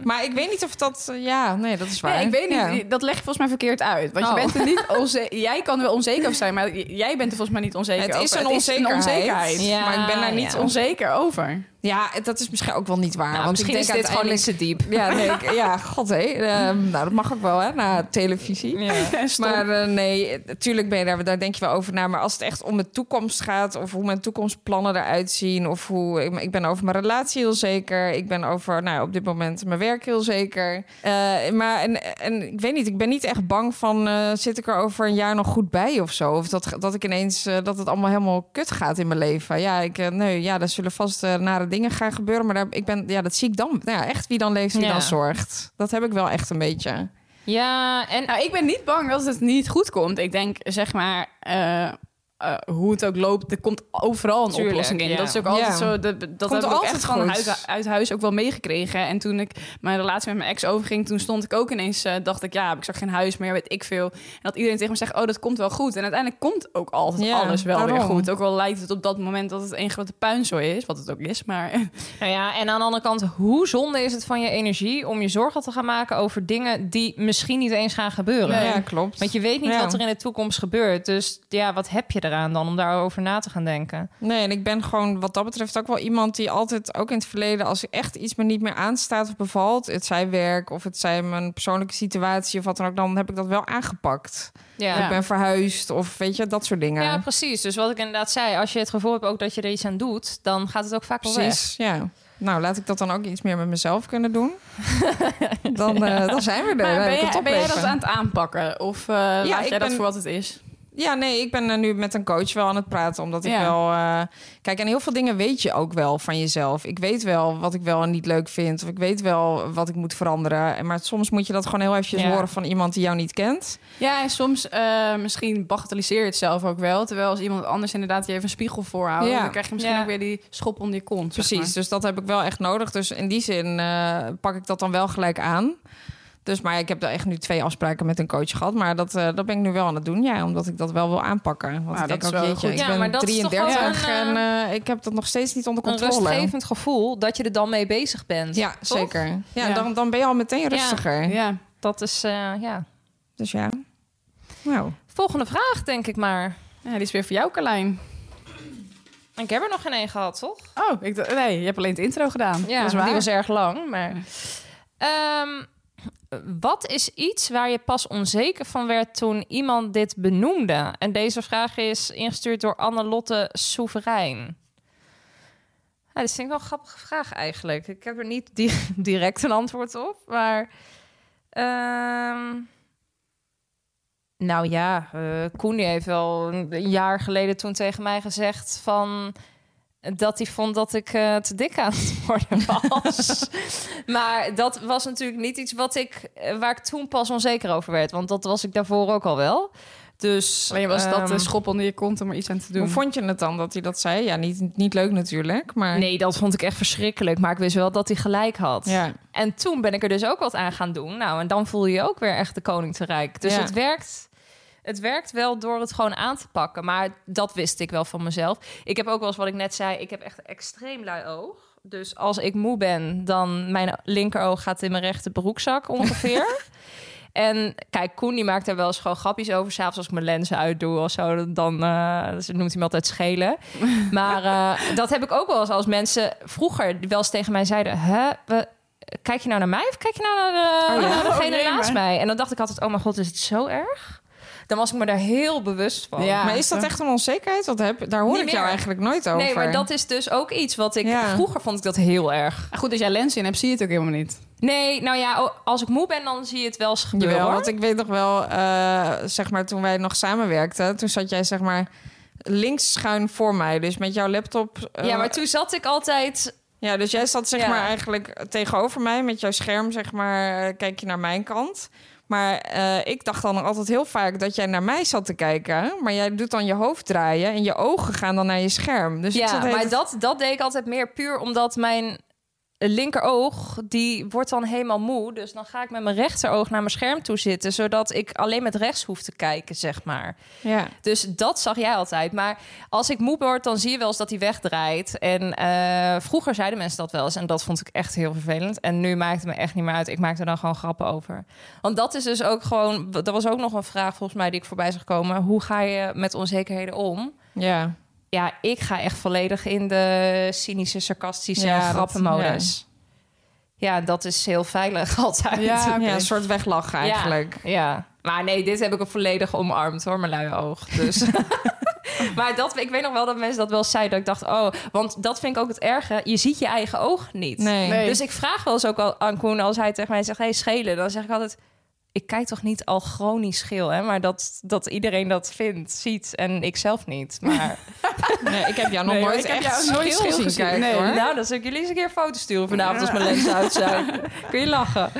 Maar ik weet niet of dat... eh, Ja, nee, dat is waar. Nee, ik weet niet. Ja. Dat leg je volgens mij verkeerd uit. Want je Oh. bent er niet onze- Jij kan wel onzeker over zijn, maar jij bent er volgens mij niet onzeker Het is over. een onzekerheid. onzekerheid. Ja, maar ik ben daar niet ja. Onzeker over. Ja, dat is misschien ook wel niet waar. Nou, want misschien ik is denk dit gewoon te diep. Ja, nee, ik- ja, god hé. Ehm, nou, dat mag ook wel, hè, na televisie. (laughs) Maar eh, nee, natuurlijk ben je daar, daar denk je wel over na. Maar als het echt om de toekomst gaat... of hoe mijn toekomstplannen eruit zien... of hoe... Ik, ik ben over mijn relatie heel zeker. Ik ben over, nou, op dit moment mijn werk heel zeker. Eh, maar en, en ik weet niet, ik ben niet echt bang van... eh, zit ik er over een jaar nog goed bij of zo? Of dat, dat ik ineens... dat het allemaal helemaal kut gaat in mijn leven. Ja, ik, nee, ja, er zullen vast eh, nare dingen gaan gebeuren... maar daar, ik ben, ja, dat zie ik dan. Nou ja, echt wie dan leeft, wie Ja. dan zorgt. Dat heb ik wel echt een beetje. Ja, en Nou, ik ben niet bang dat het niet goed komt. Ik denk, zeg maar, eh, eh, hoe het ook loopt, er komt overal een Tuurlijk, oplossing in. ja. Dat is ook altijd Ja. zo. Dat, dat Komt heb ik altijd echt van uit, uit huis ook wel meegekregen. En toen ik mijn relatie met mijn ex overging, toen stond ik ook ineens, eh, dacht ik, ja, ik zag geen huis meer, weet ik veel. En dat iedereen tegen me zegt, oh, dat komt wel goed. En uiteindelijk komt ook altijd Ja, alles wel weer goed. Ook wel lijkt het op dat moment dat het een grote puinzooi is, wat het ook is. Maar (laughs) Nou ja, en aan de andere kant, hoe zonde is het van je energie om je zorgen te gaan maken over dingen die misschien niet eens gaan gebeuren? Ja, klopt. Want je weet niet Ja. wat er in de toekomst gebeurt. Dus ja, wat heb je eraan dan om daarover na te gaan denken? Nee, en ik ben gewoon wat dat betreft ook wel iemand die altijd, ook in het verleden, als er echt iets me niet meer aanstaat of bevalt, het zij werk of het zij mijn persoonlijke situatie of wat dan ook, dan heb ik dat wel aangepakt. Ja. Ik ben verhuisd of weet je, dat soort dingen. Ja, precies. Dus wat ik inderdaad zei, als je het gevoel hebt ook dat je er iets aan doet, dan gaat het ook vaak wel weg. precies. Ja. Nou, laat ik dat dan ook iets meer met mezelf kunnen doen. Dan, eh, (laughs) dan zijn we er. Maar heb ben, jij, jij dat aan het aanpakken? Of eh, laat ik jij dat voor wat het is? Ja, nee, ik ben eh, nu met een coach wel aan het praten. Omdat ik Ja. wel... eh, kijk, en heel veel dingen weet je ook wel van jezelf. Ik weet wel wat ik wel en niet leuk vind. Of ik weet wel wat ik moet veranderen. En Maar soms moet je dat gewoon heel eventjes Ja. horen van iemand die jou niet kent. Ja, en soms eh, misschien bagatelliseer je het zelf ook wel. Terwijl als iemand anders inderdaad je even een spiegel voorhoudt... Ja. dan krijg je misschien ook weer die schop onder je kont. zeg Precies, maar. dus dat heb ik wel echt nodig. Dus in die zin pak ik dat dan wel gelijk aan. Dus, maar ik heb er echt nu twee afspraken met een coach gehad. Maar dat, eh, dat ben ik nu wel aan het doen, ja. Omdat ik dat wel wil aanpakken. Want Nou, ik denk dat ook, wel jeetje, goed. ik Ja, ben maar dat is toch 33 wel een, en eh, ik heb dat nog steeds niet onder Een controle. rustgevend gevoel dat je er dan mee bezig bent. Ja, Toch? zeker. Ja, Ja. Dan, dan ben je al meteen rustiger. Ja. Dat is, eh, ja. Dus ja. Nou, Volgende vraag, denk ik maar. ja, die is weer voor jou, Carlijn. Ik heb er nog geen één gehad, toch? Oh, ik nee, je hebt alleen het intro gedaan. Ja, dat is waar. die was erg lang. Maar... Ehm, wat is iets waar je pas onzeker van werd toen iemand dit benoemde? En deze vraag is ingestuurd door Anne-Lotte Soeverein. Ja, dit vind ik wel een grappige vraag eigenlijk. Ik heb er niet di- (laughs) direct een antwoord op, maar... ehm, nou ja, eh Koen heeft wel een jaar geleden toen tegen mij gezegd van dat hij vond dat ik eh, te dik aan het (laughs) worden was. maar dat was natuurlijk niet iets wat ik, eh, waar ik toen pas onzeker over werd. Want dat was ik daarvoor ook al wel. Dus, Alleen was dat ehm, de schop onder je kont om er iets aan te doen. hoe vond je het dan dat hij dat zei? Ja, niet, niet leuk natuurlijk, maar... Nee, dat vond ik echt verschrikkelijk. Maar ik wist wel dat hij gelijk had. Ja, En toen ben ik er dus ook wat aan gaan doen. Nou, en dan voel je je ook weer echt de koning te rijk. Dus Ja. het werkt. Het werkt wel door het gewoon aan te pakken. Maar dat wist ik wel van mezelf. Ik heb ook wel eens wat ik net zei. Ik heb echt extreem lui oog. Dus als ik moe ben, dan mijn linkeroog gaat in mijn rechter broekzak ongeveer. (laughs) en kijk, Koen die maakt er wel eens gewoon grapjes over. S'avonds als ik mijn lenzen uitdoe of zo, dan eh, dus noemt hij me altijd schelen. (laughs) Maar eh, dat heb ik ook wel eens als mensen vroeger wel eens tegen mij zeiden... Hè, we, kijk je nou naar mij of kijk je nou naar, de, Oh ja? naar degene Oh, nee, naast mij? En dan dacht ik altijd, oh mijn god, is het zo erg? Dan was ik me daar heel bewust van. Ja. maar is dat echt een onzekerheid? Want heb, daar hoor Niet ik jou eigenlijk nooit over. Nee, maar dat is dus ook iets wat ik... Ja. Vroeger vond ik dat heel erg. Maar Goed, als jij lens in hebt, zie je het ook helemaal niet. Nee, nou ja, als ik moe ben, dan zie je het wel eens gebeuren. Jawel, want ik weet nog wel, eh, zeg maar, toen wij nog samenwerkten, toen zat jij zeg maar links schuin voor mij, dus met jouw laptop. eh, Ja, maar toen zat ik altijd... ja, dus jij zat zeg Ja. maar eigenlijk tegenover mij met jouw scherm, zeg maar, kijk je naar mijn kant. Maar eh, ik dacht dan altijd heel vaak dat jij naar mij zat te kijken, maar jij doet dan je hoofd draaien en je ogen gaan dan naar je scherm. Dus ik ja, maar dat, dat deed ik altijd meer puur omdat mijn linkeroog, die wordt dan helemaal moe. Dus dan ga ik met mijn rechteroog naar mijn scherm toe zitten... zodat ik alleen met rechts hoef te kijken, zeg maar. Ja. Dus dat zag jij altijd. Maar als ik moe word, dan zie je wel eens dat hij wegdraait. En eh, vroeger zeiden mensen dat wel eens. En dat vond ik echt heel vervelend. En nu maakt het me echt niet meer uit. Ik maak er dan gewoon grappen over. Want dat is dus ook gewoon... Er was ook nog een vraag volgens mij die ik voorbij zag komen. Hoe ga je met onzekerheden om? ja. Ja, ik ga echt volledig in de cynische, sarcastische Ja, dat- grappenmodus. Ja. dat is heel veilig (laughs) altijd. Ja, een soort weglachen eigenlijk. Ja, ja. Maar nee, dit heb ik ook volledig omarmd hoor, mijn luie oog. Dus. (laughs) (laughs) maar dat, ik weet nog wel dat mensen dat wel zeiden. Dat ik dacht, oh, want dat vind ik ook het erge. Je ziet je eigen oog niet. Nee. Nee. Dus ik vraag wel eens ook al aan Koen als hij tegen mij zegt, hey, schelen. Dan zeg ik altijd, ik kijk toch niet al chronisch scheel, hè? Maar dat, dat iedereen dat vindt, ziet en ik zelf niet. Maar (laughs) Nee, ik heb jou nog Nee, nooit ik heb echt jou nooit zien kijken, Nee. hoor. nou, dan zal ik jullie eens een keer een foto sturen vanavond als mijn lens uit zijn. (laughs) Kun je lachen.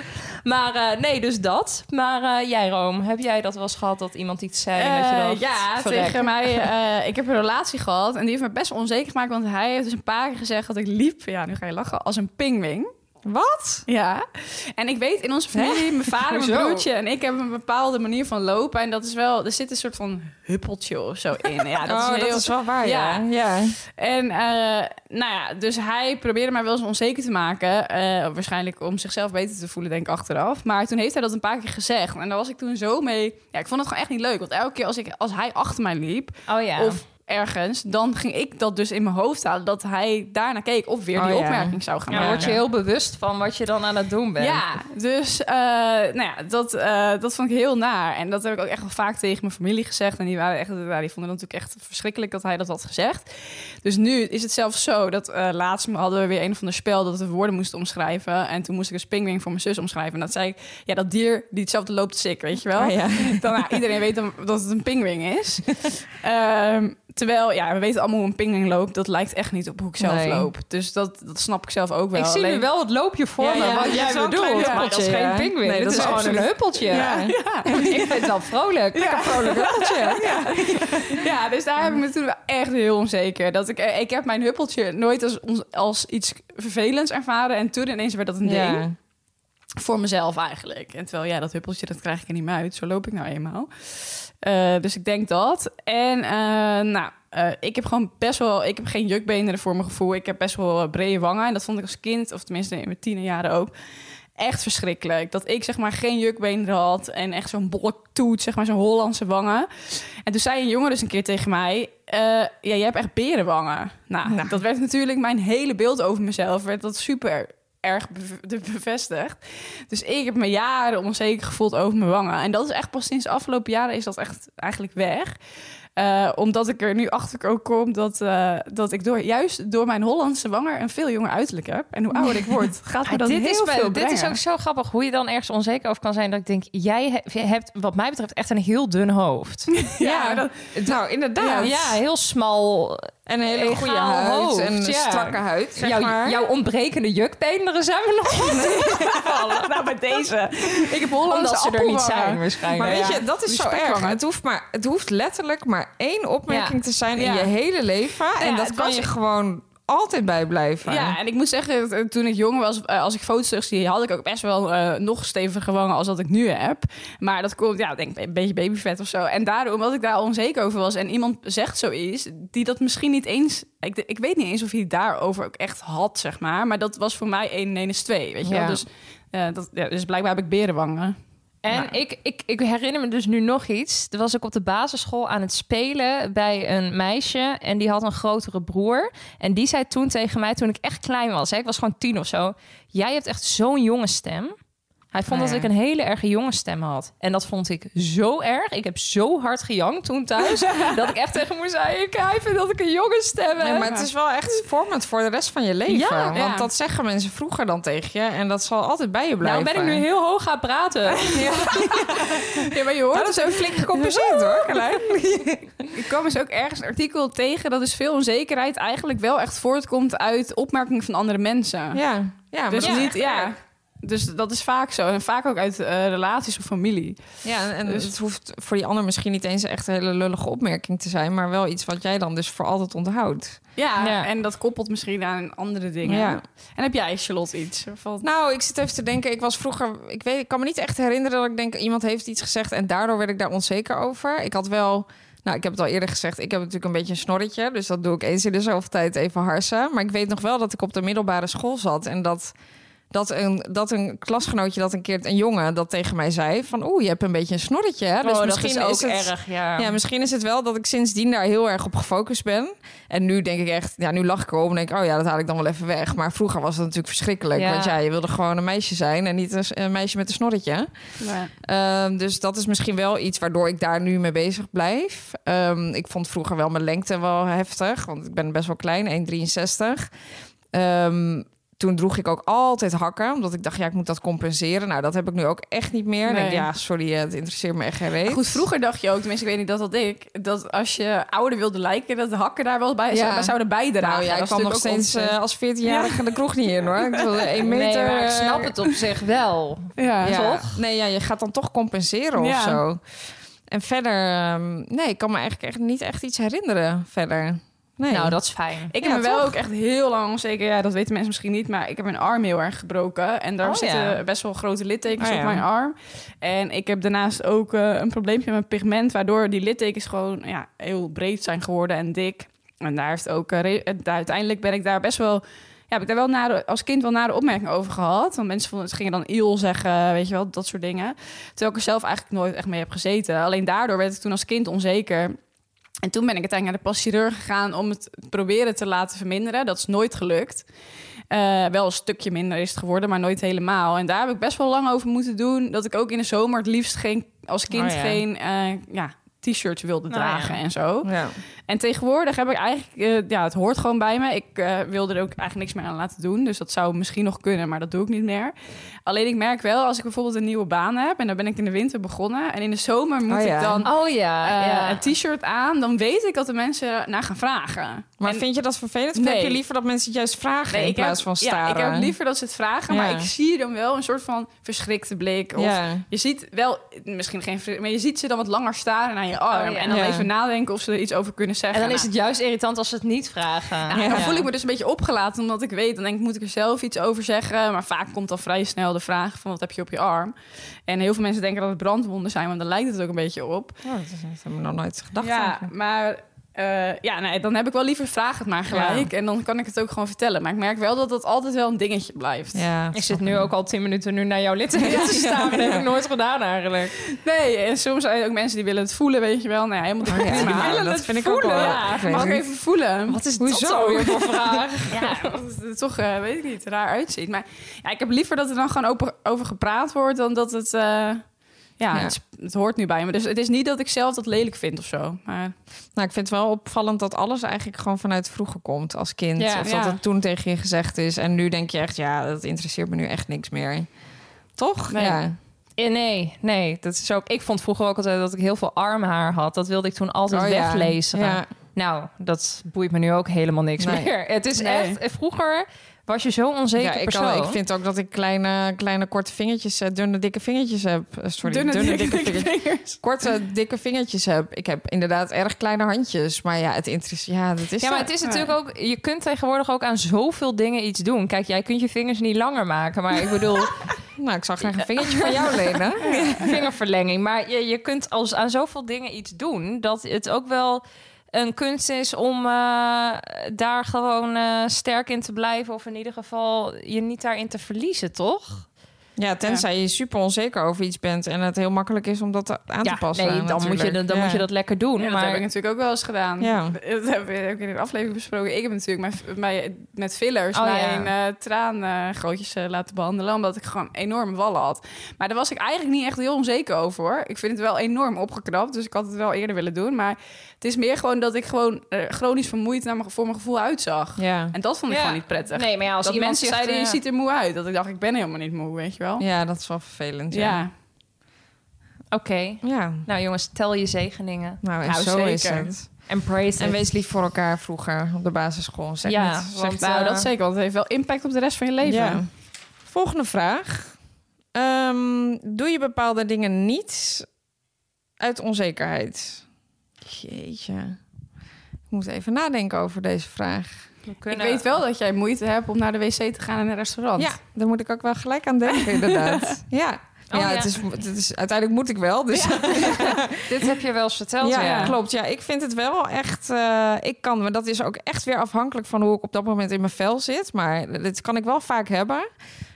Maar eh, nee, dus dat. Maar eh, jij, Room, heb jij dat wel eens gehad dat iemand iets zei en dat je Eh, dacht, ja, verrek? tegen mij. eh, ik heb een relatie gehad en die heeft me best onzeker gemaakt. Want hij heeft dus een paar keer gezegd dat ik liep. Ja, nu ga je lachen. Als een pingwing. Wat? Ja. En ik weet in onze familie, mijn vader, mijn (laughs) Hoezo? broertje en ik hebben een bepaalde manier van lopen. En dat is wel, er zit een soort van huppeltje of zo in. Ja, dat oh, is heel... dat is wel waar, ja. Ja. ja. En eh, nou ja, dus hij probeerde mij wel eens onzeker te maken. eh, waarschijnlijk om zichzelf beter te voelen, denk ik, achteraf. Maar toen heeft hij dat een paar keer gezegd. En daar was ik toen zo mee... Ja, ik vond het gewoon echt niet leuk. Want elke keer als, ik, als hij achter mij liep... Oh ja. Of ergens, dan ging ik dat dus in mijn hoofd halen dat hij daarna keek of weer Oh, die ja. opmerking zou gaan Ja, maken. word je heel bewust van wat je dan aan het doen bent. Ja, dus eh, nou ja, dat, eh, dat vond ik heel naar. En dat heb ik ook echt wel vaak tegen mijn familie gezegd. En die, waren echt, die vonden het natuurlijk echt verschrikkelijk dat hij dat had gezegd. Dus nu is het zelfs zo dat eh, laatst hadden we weer een van de spel dat we woorden moesten omschrijven. En toen moest ik een spingwing voor mijn zus omschrijven. En dat zei ik, ja, dat dier die hetzelfde loopt als ik, weet je wel. Oh, ja. Dan, nou, iedereen weet dan dat het een pingwing is. (laughs) Ehm, terwijl, ja, we weten allemaal hoe een pingwing loopt. Dat lijkt echt niet op hoe ik zelf Nee. loop. Dus dat, dat snap ik zelf ook wel. Ik zie nu wel het loopje voor Ja, me, ja, wat jij bedoelt. klein maar dat is geen pinguïn. Nee, dat is gewoon een huppeltje. Ja, ja. Ik vind het wel vrolijk. Ja. Een vrolijk huppeltje. Ja, dus daar heb ik me toen wel echt heel onzeker. Dat ik, eh, ik heb mijn huppeltje nooit als, als iets vervelends ervaren. En toen ineens werd dat een ding. Ja. Voor mezelf eigenlijk. En terwijl, ja, dat huppeltje, dat krijg ik er niet meer uit. Zo loop ik nou eenmaal. Eh, dus ik denk dat. En eh, nou, eh, ik heb gewoon best wel... Ik heb geen jukbeenderen voor mijn gevoel. Ik heb best wel brede wangen. En dat vond ik als kind, of tenminste in mijn tienerjaren ook... Echt verschrikkelijk. Dat ik zeg maar geen jukbeenderen had. En echt zo'n bolle toet, zeg maar zo'n Hollandse wangen. En toen zei een jongen dus een keer tegen mij... ja, jij hebt echt berenwangen. Nou, dat werd natuurlijk mijn hele beeld over mezelf... werd dat super erg bevestigd. Dus ik heb me jaren onzeker gevoeld over mijn wangen. En dat is echt pas sinds de afgelopen jaren is dat echt eigenlijk weg. Eh, omdat ik er nu achter ook kom dat, eh, dat ik door, juist door mijn Hollandse wanger een veel jonger uiterlijk heb. En hoe ouder ik (laughs) word, gaat me dat dit, heel is, veel dit is ook zo grappig hoe je dan ergens onzeker over kan zijn. Dat ik denk, jij he- hebt wat mij betreft echt een heel dun hoofd. (laughs) Ja, dat, Nou, inderdaad. ja, heel smal. En een hele goede huid hoofd, en een ja. strakke huid, zeg Jouw, maar. jouw ontbrekende jukbeenderen zijn we nog niet (laughs) nou, bij deze. Ik heb Hollandse Omdat ze er niet zijn appelwangen. waarschijnlijk. Maar weet Ja, je, dat is zo erg. Het hoeft, maar, het hoeft letterlijk maar één opmerking Ja. te zijn Ja. in je hele leven. En dat kan je gewoon altijd bijblijven. Ja, en ik moet zeggen, eh, toen ik jong was, eh, als ik foto's terugzie, had ik ook best wel eh, nog steviger wangen als dat ik nu heb. Maar dat komt, ja, denk een beetje babyvet of zo. En daardoor, omdat ik daar onzeker over was en iemand zegt zoiets, die dat misschien niet eens, ik, ik weet niet eens of hij daarover ook echt had, zeg maar. Maar dat was voor mij 1 en 1 is 2, weet je wel. Dus, dat, ja, dus blijkbaar heb ik berenwangen. En Nou. ik, ik, ik herinner me dus nu nog iets. Toen was ik op de basisschool aan het spelen bij een meisje. En die had een grotere broer. En die zei toen tegen mij, toen ik echt klein was... Hè, ik was gewoon tien of zo... Jij hebt echt zo'n jonge stem. Hij vond Oh, dat ja. ik een hele erge jonge stem had. En dat vond ik zo erg. Ik heb zo hard gejankt toen thuis... (laughs) dat ik echt tegen moest zeggen... Ik hij vindt dat ik een jonge stem heb. Ja, maar het is wel echt vormend voor de rest van je leven. Ja, want ja. dat zeggen mensen vroeger dan tegen je. En dat zal altijd bij je blijven. Nou ben ik nu heel hoog gaan praten. (laughs) (laughs) Ja, maar je hoort Dat is ook flink gecompenseerd hoor, Carlijn. Ik kwam dus ook ergens een artikel tegen dat dus veel onzekerheid eigenlijk wel echt voortkomt uit opmerkingen van andere mensen. Ja, ja maar dus dat is niet, ja. Dus dat is vaak zo. En vaak ook uit eh, relaties of familie. Ja, en- en Dus- het hoeft voor die ander misschien niet eens echt een hele lullige opmerking te zijn, maar wel iets wat jij dan dus voor altijd onthoudt. Ja, Ja. en dat koppelt misschien aan andere dingen. Ja. En heb jij, Charlotte, iets? Valt... Nou, ik zit even te denken. Ik was vroeger, ik weet, ik kan me niet echt herinneren dat ik denk iemand heeft iets gezegd en daardoor werd ik daar onzeker over. Ik had wel, nou, ik heb het al eerder gezegd, ik heb natuurlijk een beetje een snorretje, dus dat doe ik eens in de zoveel tijd even harsen. Maar ik weet nog wel dat ik op de middelbare school zat en dat. Dat een, dat een klasgenootje dat een keer, een jongen, dat tegen mij zei: van oeh, je hebt een beetje een snorretje. Hè? Dus oh, dat misschien is ook is het, erg, ja. Ja, misschien is het wel dat ik sindsdien daar heel erg op gefocust ben. En nu denk ik echt, ja, nu lach ik erom en denk oh ja, dat haal ik dan wel even weg. Maar vroeger was het natuurlijk verschrikkelijk. Ja. Want ja, je wilde gewoon een meisje zijn en niet een, een meisje met een snorretje. Ehm, dus dat is misschien wel iets waardoor ik daar nu mee bezig blijf. Ehm, ik vond vroeger wel mijn lengte wel heftig, want ik ben best wel klein, 1,63. Ehm toen droeg ik ook altijd hakken, omdat ik dacht, ja, ik moet dat compenseren. Nou, dat heb ik nu ook echt niet meer. Denk, ja, sorry, eh, het interesseert me echt geen reet. Goed, vroeger dacht je ook, tenminste, ik weet niet dat dat ik, dat als je ouder wilde lijken, dat de hakken daar wel bij, Ja. zouden bijdragen. Nou ja, ik kwam nog steeds eh, als 14-jarige de kroeg niet in hoor. Ik (laughs) één meter. Nee, ik eh, snap het op zich wel. (laughs) ja. ja. Nee, ja, je gaat dan toch compenseren of zo. En verder, ehm, nee, ik kan me eigenlijk echt niet echt iets herinneren verder. Nee. Nou, dat is fijn. Ik Ja, heb me wel toch? ook echt heel lang onzeker. Ja, dat weten mensen misschien niet, maar ik heb mijn arm heel erg gebroken. En daar Oh, zitten ja. best wel grote littekens Oh, op mijn arm. En ik heb daarnaast ook eh, een probleempje met pigment, waardoor die littekens gewoon ja, heel breed zijn geworden en dik. En daar heeft ook eh, eh, uiteindelijk ben ik daar best wel. Ja, heb ik daar wel nare, als kind wel nare opmerkingen over gehad. Want mensen vonden, ze gingen dan iel zeggen, weet je wel, dat soort dingen. Terwijl ik er zelf eigenlijk nooit echt mee heb gezeten. Alleen daardoor werd ik toen als kind onzeker. En toen ben ik uiteindelijk naar de plastic chirurg gegaan om het proberen te laten verminderen. Dat is nooit gelukt. Eh, wel een stukje minder is het geworden, maar nooit helemaal. En daar heb ik best wel lang over moeten doen. Dat ik ook in de zomer het liefst geen, als kind Oh ja. geen eh, ja, t-shirts wilde Nou dragen ja. en zo. Ja. En tegenwoordig heb ik eigenlijk, eh, ja, het hoort gewoon bij me. Ik eh, wilde er ook eigenlijk niks meer aan laten doen. Dus dat zou misschien nog kunnen, maar dat doe ik niet meer. Alleen ik merk wel, als ik bijvoorbeeld een nieuwe baan heb... en dan ben ik in de winter begonnen... en in de zomer moet Oh ja. ik dan Oh ja, eh, ja. een t-shirt aan... dan weet ik dat de mensen naar gaan vragen. Maar En- vind je dat vervelend? Of heb Nee. je liever dat mensen het juist vragen Nee, in ik plaats heb, van staren? Ja, ik heb liever dat ze het vragen, maar ik zie dan wel een soort van verschrikte blik. Of Ja. je ziet wel, misschien geen, maar je ziet ze dan wat langer staren naar je arm. Oh, ja. En dan Ja. even nadenken of ze er iets over kunnen zeggen. En dan is Nou, het juist irritant als ze het niet vragen. nou, dan voel ik me dus een beetje opgelaten, omdat ik weet, dan denk ik, moet ik er zelf iets over zeggen. Maar vaak komt dan vrij snel de vraag van, wat heb je op je arm? En heel veel mensen denken dat het brandwonden zijn, want daar lijkt het ook een beetje op. Oh, dat, is- dat heb ik nog nooit gedacht. ja, maar eh, ja, nee, dan heb ik wel liever vraag het maar gelijk. En dan kan ik het ook gewoon vertellen. Maar ik merk wel dat dat altijd wel een dingetje blijft. Ja, Ik zit nu ook al tien minuten nu naar jouw litteken te staan. Dat heb ik nooit gedaan eigenlijk. Nee, en soms zijn er ook mensen die willen het voelen, weet je wel. Nou ja, helemaal de Oh ja, prima. willen dat het vind ik ook voelen. wel Ja, mag ik even voelen? Wat is Hoezo? dat zo weer voor vraag? (laughs) Ja, (laughs) dat het toch, eh, weet ik niet, raar uitziet. Maar ja, ik heb liever dat er dan gewoon open, over gepraat wordt... dan dat het... eh, ja, Ja. Het, is- het hoort nu bij me. Dus het is niet dat ik zelf dat lelijk vind of zo. Maar Nou, ik vind het wel opvallend dat alles eigenlijk gewoon vanuit vroeger komt als kind. Ja. of Ja. dat het toen tegen je gezegd is. En nu denk je echt, ja, dat interesseert me nu echt niks meer. Toch? Nee. Ja. Eh, Nee, nee. Dat is ook, ik vond vroeger ook altijd dat ik heel veel armhaar had. Dat wilde ik toen altijd Oh ja. weglezen. Ja. Nou, dat boeit me nu ook helemaal niks Nee. meer. Het is Nee. echt... Vroeger was je zo onzeker Ja, ik, persoon. kan, ik vind ook dat ik kleine, kleine korte vingertjes, dunne, dikke vingertjes heb. Eh, Sorry, dunne, dikke, (laughs) vingertjes. vingers. Korte, dikke vingertjes heb. Ik heb inderdaad erg kleine handjes. Maar ja, het interesseert... Ja, dat is Ja, maar het is natuurlijk ook... Je kunt tegenwoordig ook aan zoveel dingen iets doen. Kijk, jij kunt je vingers niet langer maken. Maar ik bedoel, (laughs) Nou, ik zou graag een vingertje van jou lenen. (laughs) vingerverlenging. Maar je, je kunt als aan zoveel dingen iets doen... dat het ook wel een kunst is om eh, daar gewoon eh, sterk in te blijven... of in ieder geval je niet daarin te verliezen, toch? Ja, tenzij je super onzeker over iets bent... en het heel makkelijk is om dat aan te passen. nee, dan, moet je, dan Ja. moet je dat lekker doen. Ja, dat maar heb ik natuurlijk ook wel eens gedaan. Ja. (laughs) Dat hebben we ook in de aflevering besproken. Ik heb natuurlijk met, met, met fillers Oh, ja. mijn eh traangrootjes eh, laten behandelen. Omdat ik gewoon enorme wallen had. Maar daar was ik eigenlijk niet echt heel onzeker over. hoor. Ik vind het wel enorm opgeknapt. Dus ik had het wel eerder willen doen. Maar het is meer gewoon dat ik gewoon eh, chronisch vermoeid naar mijn, voor mijn gevoel uitzag. Ja. En dat vond ik Ja. gewoon niet prettig. Nee, maar ja, als dat iemand mensen zegt, zeiden, je ziet er moe uit. Dat ik dacht, ik ben helemaal niet moe, weet je wel. Ja, dat is wel vervelend. Ja. Ja. Oké. ja. Nou jongens, tel je zegeningen. Nou, en Nou, zo is het. Embrace En wees lief voor elkaar vroeger op de basisschool. Zeg Ja, niet- zeg want, het, Nou, eh, dat zeker. Want het heeft wel impact op de rest van je leven. Ja. Volgende vraag. Ehm, doe je bepaalde dingen niet uit onzekerheid? Jeetje. Ik moet even nadenken over deze vraag. Ik weet wel dat jij moeite hebt om naar de wc te gaan in een restaurant. Ja, daar moet ik ook wel gelijk aan denken, (laughs) inderdaad. Ja. Oh, ja, ja. Het is, het is, uiteindelijk moet ik wel. Dus (laughs) Dit heb je wel eens verteld. ja, Ja, klopt. Ja, ik vind het wel echt. eh, ik kan, maar dat is ook echt weer afhankelijk van hoe ik op dat moment in mijn vel zit. Maar dit kan ik wel vaak hebben.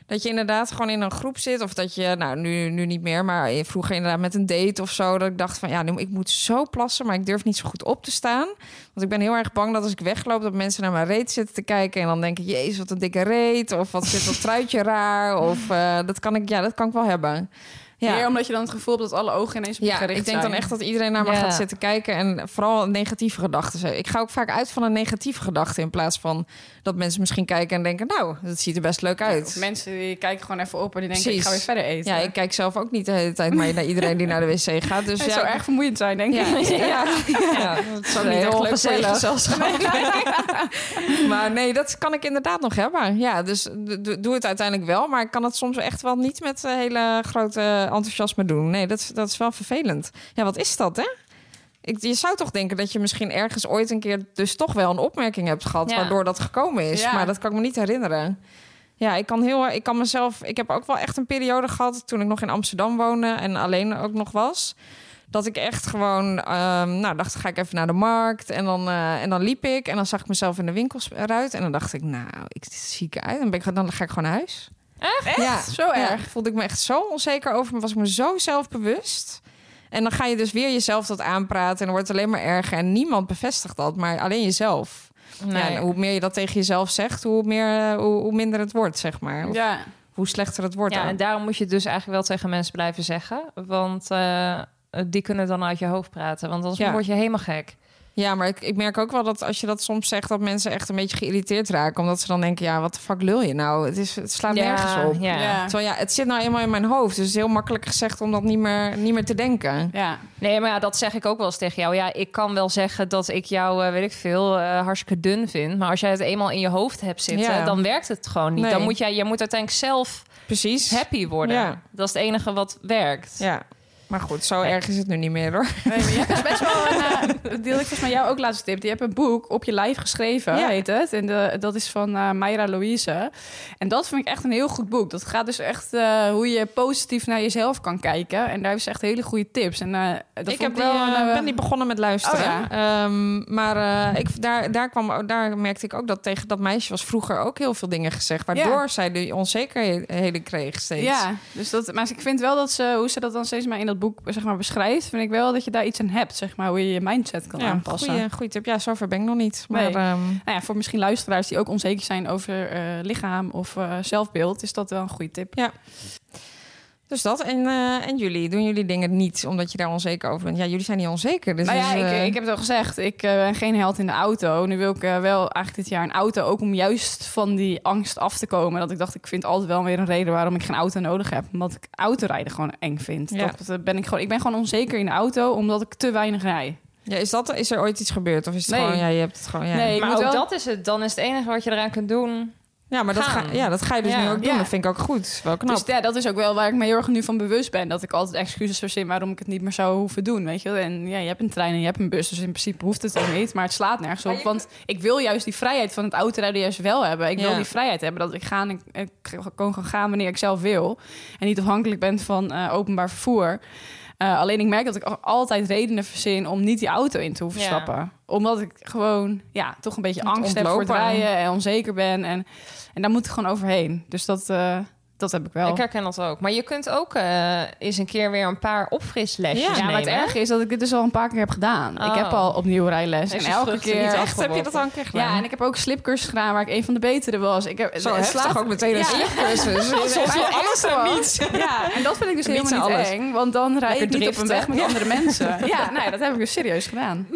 Dat je inderdaad gewoon in een groep zit. Of dat je, nou nu, nu niet meer, maar vroeger inderdaad met een date of zo. Dat ik dacht van ja, ik moet zo plassen, maar ik durf niet zo goed op te staan. Want ik ben heel erg bang dat als ik wegloop, dat mensen naar mijn reet zitten te kijken. En dan denken, jezus, wat een dikke reet. Of wat zit dat truitje raar. Of eh, dat kan ik, ja, dat kan ik wel hebben. Ja. Meer omdat je dan het gevoel hebt dat alle ogen ineens op je Ja, gericht ik denk dan zijn. echt dat iedereen naar me Ja. gaat zitten kijken en vooral negatieve gedachten. zijn. Ik ga ook vaak uit van een negatieve gedachte in plaats van dat mensen misschien kijken en denken, nou, dat ziet er best leuk uit. mensen die kijken gewoon even op en die denken, Precies. ik ga weer verder eten. Ja, ik kijk zelf ook niet de hele tijd maar naar iedereen die naar de wc gaat. Dus (laughs) het zou erg vermoeiend zijn, denk ik. (laughs) (laughs) ja, Ja, dat ook niet heel leuk gezelschap. maar nee, dat kan ik inderdaad nog hebben. Ja, dus doe het uiteindelijk wel. Maar ik kan het soms echt wel niet met eh, hele grote enthousiasme doen. Nee, dat, is- dat is wel vervelend. Ja, wat is dat, hè? Ik, je zou toch denken dat je misschien ergens ooit een keer dus toch wel een opmerking hebt gehad... Ja. waardoor dat gekomen is. Ja. Maar dat kan ik me niet herinneren. Ja, ik kan heel, ik kan mezelf. Ik heb ook wel echt een periode gehad toen ik nog in Amsterdam woonde en alleen ook nog was. Dat ik echt gewoon, ehm, nou, dacht ga ik even naar de markt en dan, eh, en dan liep ik en dan zag ik mezelf in de winkels eruit en dan dacht ik, nou, ik zie ik uit. Dan, ben ik, dan ga ik gewoon naar huis. Echt? Ja, Zo ja, erg? voelde ik me echt zo onzeker over me, was ik me zo zelfbewust. En dan ga je dus weer jezelf dat aanpraten en dan wordt het alleen maar erger. En niemand bevestigt dat, maar alleen jezelf. Nee. Ja, en hoe meer je dat tegen jezelf zegt, hoe, meer, eh, hoe, hoe minder het wordt, zeg maar. Of Ja. hoe slechter het wordt. Ja, ook. en daarom moet je het dus eigenlijk wel tegen mensen blijven zeggen. Want eh, die kunnen dan uit je hoofd praten. Want anders Ja. word je helemaal gek. Ja, maar ik, ik merk ook wel dat als je dat soms zegt, dat mensen echt een beetje geïrriteerd raken. Omdat ze dan denken, ja, wat de fuck lul je nou? Het, is, het slaat nergens op. Ja. Ja. Terwijl ja, het zit nou eenmaal in mijn hoofd. Dus het is heel makkelijk gezegd om dat niet meer, niet meer te denken. Ja. Nee, maar ja, dat zeg ik ook wel eens tegen jou. Ja, ik kan wel zeggen dat ik jou, eh, weet ik veel, eh, hartstikke dun vind. Maar als jij het eenmaal in je hoofd hebt zitten, Ja. dan werkt het gewoon niet. Nee. Dan moet jij, je moet uiteindelijk zelf Precies. happy worden. Ja. Dat is het enige wat werkt. Ja. Maar goed, zo erg is het nu niet meer hoor. Nee, maar je hebt dus best wel een... eh, (laughs) dat deel ik volgens mij jou ook laatst tip. Je hebt een boek op je lijf geschreven, Ja. heet het. En de, dat is van eh Mayra Louise. En dat vind ik echt een heel goed boek. Dat gaat dus echt eh, hoe je positief naar jezelf kan kijken. En daar heeft ze echt hele goede tips. En eh, dat ik vond heb wel die, ben die begonnen met luisteren. Oh, Ehm, maar eh, ik, daar, daar, kwam, daar merkte ik ook dat tegen dat meisje was vroeger ook heel veel dingen gezegd. Waardoor zij de onzekerheden kreeg steeds. Ja, dus dat, maar ik vind wel dat ze, hoe ze dat dan steeds maar in dat boek zeg maar, beschrijft, vind ik wel dat je daar iets aan hebt, zeg maar, hoe je je mindset kan ja aanpassen. goeie tip. Ja, zover ben ik nog niet. Maar Nee. ehm, Nou ja, voor misschien luisteraars die ook onzeker zijn over eh, lichaam of eh, zelfbeeld, is dat wel een goede tip. Dus dat. En, eh, en jullie, doen jullie dingen niet omdat je daar onzeker over bent? Ja, jullie zijn niet onzeker. Dus nou ja, dus, ik, eh, ik heb het al gezegd, ik eh, ben geen held in de auto. Nu wil ik wel eigenlijk dit jaar een auto, ook om juist van die angst af te komen. Dat ik dacht, ik vind altijd wel weer een reden waarom ik geen auto nodig heb. Omdat ik autorijden gewoon eng vind. Ja. Dat, ben ik, gewoon, ik ben gewoon onzeker in de auto, omdat ik te weinig rij. ja, is, dat, is er ooit iets gebeurd? Of is het Nee. gewoon, ja, je hebt het gewoon... Ja, Nee, maar ook wel- dat is het. Dan is het enige wat je eraan kunt doen. Ja maar dat ga, Gaan. ja, dat ga je dus Ja. nu ook doen. Ja. Dat vind ik ook goed. Wel knap. Dus ja, dat is ook wel waar ik me heel erg nu van bewust ben. Dat ik altijd excuses verzin waarom ik het niet meer zou hoeven doen. Weet je? En ja, je hebt een trein en je hebt een bus. Dus in principe hoeft het ook niet. Maar het slaat nergens op. Want ik wil juist die vrijheid van het autorijden juist wel hebben. Ik wil die vrijheid hebben. Dat ik, ga, ik, ik gewoon kan gaan wanneer ik zelf wil. En niet afhankelijk ben van eh, openbaar vervoer. Eh, alleen ik merk dat ik al- altijd redenen verzin om niet die auto in te hoeven Ja. stappen. Omdat ik gewoon ja, toch een beetje angst heb voor het rijden en onzeker ben. En, en daar moet ik gewoon overheen. Dus dat, eh, dat heb ik wel. Ik herken dat ook. Maar je kunt ook eh, eens een keer weer een paar opfrislesjes Ja, nemen. maar het erge is dat ik dit dus al een paar keer heb gedaan. Oh. Ik heb al opnieuw rijles. Heeft en elke keer... niet Echt, heb je afgeworpen. dat al een keer gedaan? Ja, en ik heb ook slipcursus gedaan waar ik een van de betere was. Ik heb, Zo heftig slaat- ook meteen een Ja. slipcursus. (laughs) Je alles en niets. Ja, en dat vind ik dus Niets helemaal niet alles. eng. Want dan rijd ik niet op een weg met andere mensen. (laughs) Ja, nee, dat heb ik dus serieus gedaan.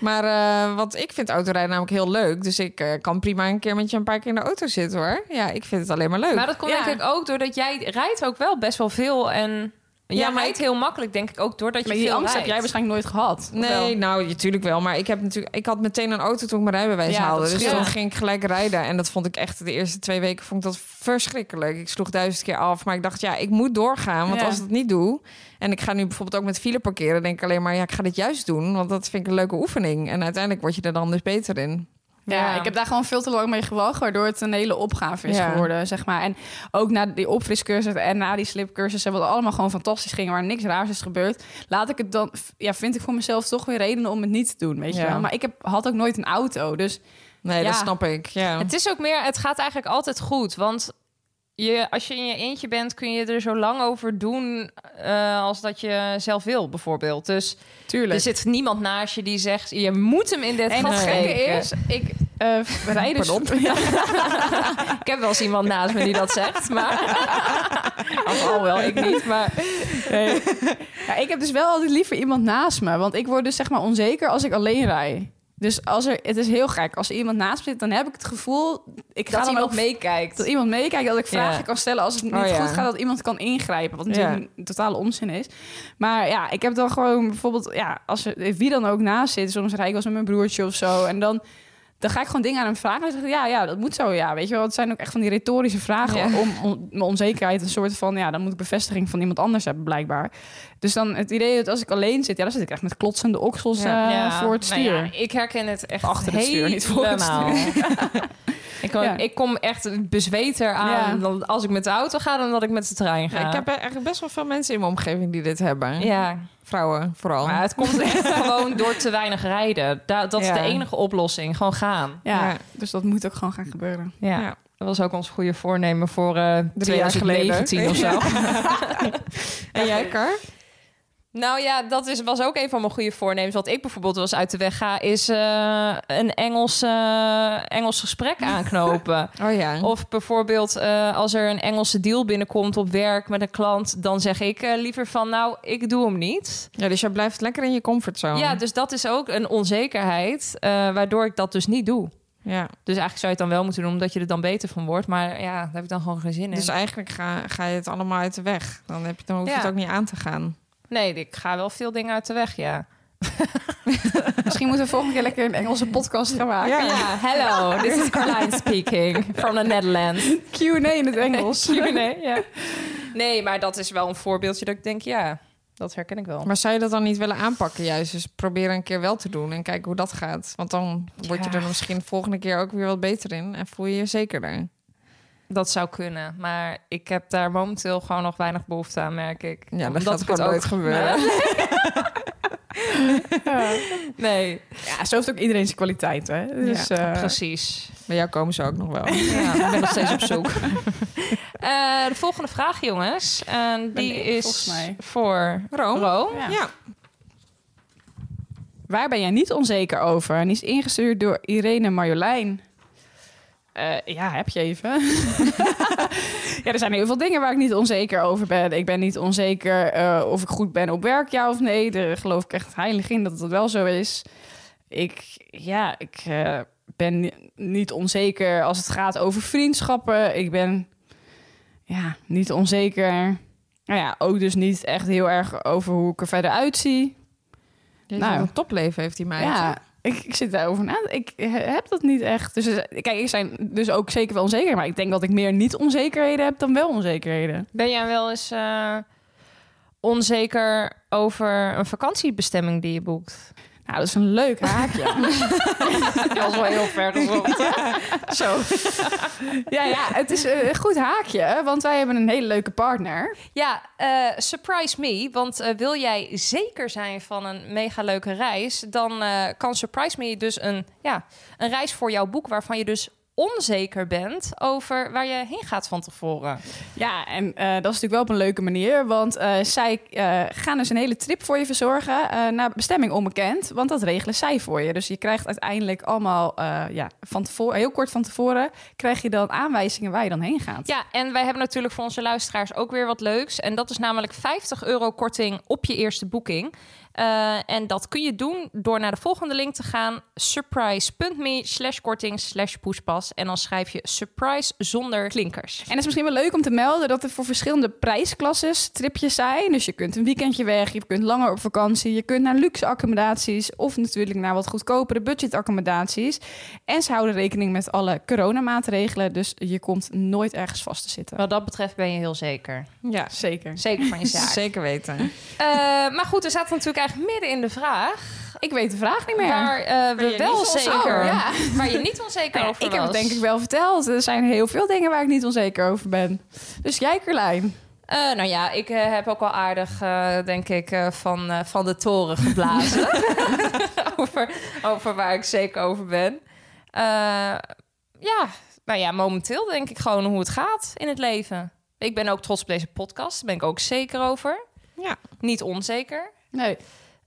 Maar eh, wat ik vind autorijden namelijk heel leuk. Dus ik eh, kan prima een keer met je een paar keer in de auto zitten hoor. Ja, ik vind het alleen maar leuk. Maar dat komt Ja. denk ik ook doordat jij rijdt ook wel best wel veel. En Ja, jij maar rijdt ik- heel makkelijk, denk ik ook, doordat je Maar die veel angst heb jij waarschijnlijk nooit gehad. Nee, wel? nou, natuurlijk wel. Maar ik, heb natuurlijk, ik had meteen een auto toen ik mijn rijbewijs Ja, haalde. Dus toen ging ik gelijk rijden. En dat vond ik echt de eerste twee weken vond ik dat verschrikkelijk. Ik sloeg duizend keer af. Maar ik dacht, ja, ik moet doorgaan. Want Ja. als ik het niet doe... En ik ga nu bijvoorbeeld ook met file parkeren... denk ik alleen maar, ja, ik ga dit juist doen. Want dat vind ik een leuke oefening. En uiteindelijk word je er dan dus beter in. Ja, Ja. ik heb daar gewoon veel te lang mee gewacht, waardoor het een hele opgave is Ja. geworden, zeg maar. En ook na die opfriscursus en na die slipcursussen, wat allemaal gewoon fantastisch ging, waar niks raars is gebeurd, laat ik het dan, ja, vind ik voor mezelf toch weer redenen om het niet te doen, weet je wel. Maar ik heb, had ook nooit een auto, dus Nee, Ja. dat snap ik. Ja. Het is ook meer, het gaat eigenlijk altijd goed. Want je, als je in je eentje bent, kun je er zo lang over doen eh, als dat je zelf wil, bijvoorbeeld. Dus tuurlijk. er zit niemand naast je die zegt, je moet hem in dit en gat het gekke steken. is, ik eh rijd dus... (laughs) Ik heb wel eens iemand naast me die dat zegt, maar... (laughs) of al wel, ik niet, maar... Ja, ik heb dus wel altijd liever iemand naast me. Want ik word dus zeg maar onzeker als ik alleen rij. Dus als er, het is heel gek. Als er iemand naast me zit, dan heb ik het gevoel... Ik ga Dat dan iemand ook meekijkt. Dat iemand meekijkt, dat ik vragen Ja. kan stellen als het niet Oh, ja. goed gaat, dat iemand kan ingrijpen. Wat natuurlijk een totale onzin is. Maar ja, ik heb dan gewoon bijvoorbeeld, ja, als er wie dan ook naast zit, soms rijd ik eens met mijn broertje of zo. En dan, dan ga ik gewoon dingen aan hem vragen. En dan zeg ik, ja, ja, dat moet zo, ja. Weet je wel, het zijn ook echt van die retorische vragen Ja. om, om mijn onzekerheid een soort van, ja, dan moet ik bevestiging van iemand anders hebben, blijkbaar. Dus dan het idee dat als ik alleen zit, ja, dan zit ik echt met klotsende oksels Ja. eh, voor het nou stuur. ja, ik herken het echt Achter het stuur, niet voor het helemaal. (laughs) ik, kom, Ja. ik kom echt bezweter aan Ja. dan als ik met de auto ga dan dat ik met de trein ga. Ja, ik heb eigenlijk best wel veel mensen in mijn omgeving die dit hebben. ja, Vrouwen vooral. maar het komt echt (laughs) gewoon door te weinig rijden. Da- dat is de enige oplossing. Gewoon gaan. ja, Ja. dus dat moet ook gewoon gaan gebeuren. Ja. Ja. Dat was ook ons goede voornemen voor eh Drie jaar geleden. 2019 of zo. (laughs) (laughs) En jij, Kar? Nou ja, dat is, was ook een van mijn goede voornemens. Wat ik bijvoorbeeld eens uit de weg ga, is eh, een Engels, eh, Engels gesprek (laughs) aanknopen. Oh ja. Of bijvoorbeeld eh, als er een Engelse deal binnenkomt op werk met een klant, dan zeg ik liever van nou, ik doe hem niet. ja, dus jij blijft lekker in je comfortzone. Ja, dus dat is ook een onzekerheid, waardoor ik dat dus niet doe. ja. Dus eigenlijk zou je het dan wel moeten doen, omdat je er dan beter van wordt. Maar ja, daar heb ik dan gewoon geen zin in. Dus eigenlijk ga, ga je het allemaal uit de weg. Dan, heb je, dan hoef je Ja. het ook niet aan te gaan. Nee, ik ga wel veel dingen uit de weg, ja. (laughs) Misschien moeten we volgende keer lekker een Engelse podcast gaan maken. Ja, hello, this is Carlijn speaking from the Netherlands. Q&A in het Engels. (laughs) nee, ja. nee, maar dat is wel een voorbeeldje dat ik denk, ja, dat herken ik wel. Maar zou je dat dan niet willen aanpakken juist? Dus proberen een keer wel te doen en kijken hoe dat gaat. Want dan word je Ja. er misschien de volgende keer ook weer wat beter in. En voel je je zekerder. Dat zou kunnen, maar ik heb daar momenteel gewoon nog weinig behoefte aan, merk ik. Ja, dat gaat gewoon het nooit gebeuren. (laughs) Nee, Ja, zo heeft ook iedereen zijn kwaliteit, hè? Dus, Ja, eh, precies. Bij jou komen ze ook nog wel. Ja, ik ben nog steeds op zoek. (laughs) Eh, de volgende vraag, jongens. En die ik, is volgens mij. voor Rome? Rome. Ja. Ja. Waar ben jij niet onzeker over? En die is ingestuurd door Irene Marjolein. Eh, ja, heb je even. (laughs) ja, er zijn heel veel dingen waar ik niet onzeker over ben. Ik ben niet onzeker eh, of ik goed ben op werk, ja of nee. Daar geloof ik echt heilig in dat dat wel zo is. Ik, ja, ik eh, ben ni- niet onzeker als het gaat over vriendschappen. Ik ben ja, niet onzeker. Nou ja, ook dus niet echt heel erg over hoe ik er verder uitzie. Nou. nou. een topleven heeft die meid. Ja, ik, ik zit daarover na. Ik he- heb dat niet echt. Dus eh, kijk, ik zijn dus ook zeker wel onzeker. Maar ik denk dat ik meer niet onzekerheden heb dan wel onzekerheden. Ben jij wel eens eh, onzeker over een vakantiebestemming die je boekt? Nou, dat is een leuk haakje. (laughs) Dat was wel heel ver gezocht. Zo. ja, ja, het is een goed haakje. Want wij hebben een hele leuke partner. Ja, eh, surprise me. Want eh, wil jij zeker zijn van een mega leuke reis... dan eh, kan Surprise Me dus een, ja, een reis voor jou boeken... waarvan je dus onzeker bent over waar je heen gaat van tevoren. Ja, en eh, dat is natuurlijk wel op een leuke manier. Want eh, zij eh, gaan dus een hele trip voor je verzorgen naar bestemming onbekend. Want dat regelen zij voor je. Dus je krijgt uiteindelijk allemaal ja, van tevoren, heel kort van tevoren, krijg je dan aanwijzingen waar je dan heen gaat. Ja, en wij hebben natuurlijk voor onze luisteraars ook weer wat leuks. En dat is namelijk 50 euro korting op je eerste boeking. Eh, en dat kun je doen door naar de volgende link te gaan. surprise.me slash korting slash poespas. En dan schrijf je surprise zonder klinkers. En het is misschien wel leuk om te melden dat er voor verschillende prijsklasses tripjes zijn. Dus je kunt een weekendje weg, je kunt langer op vakantie, je kunt naar luxe accommodaties of natuurlijk naar wat goedkopere budgetaccommodaties. En ze houden rekening met alle coronamaatregelen, dus je komt nooit ergens vast te zitten. Wat dat betreft ben je heel zeker. Ja, Zeker. Zeker van je zaak. (laughs) zeker weten. Eh, maar goed, er staat natuurlijk midden in de vraag. Ik weet de vraag niet meer. Waar eh, we je wel niet onzeker- zeker... Oh, ja. (laughs) Waar je niet onzeker over ik heb het denk ik wel verteld. Er zijn heel veel dingen waar ik niet onzeker over ben. Dus jij, Carlijn. Eh, nou ja, ik eh, heb ook wel aardig, denk ik, eh, van, eh, van de toren geblazen. (laughs) (laughs) over, over waar ik zeker over ben. Eh, ja, nou ja, momenteel denk ik gewoon hoe het gaat in het leven. Ik ben ook trots op deze podcast. Daar ben ik ook zeker over. Ja. Niet onzeker. Nee.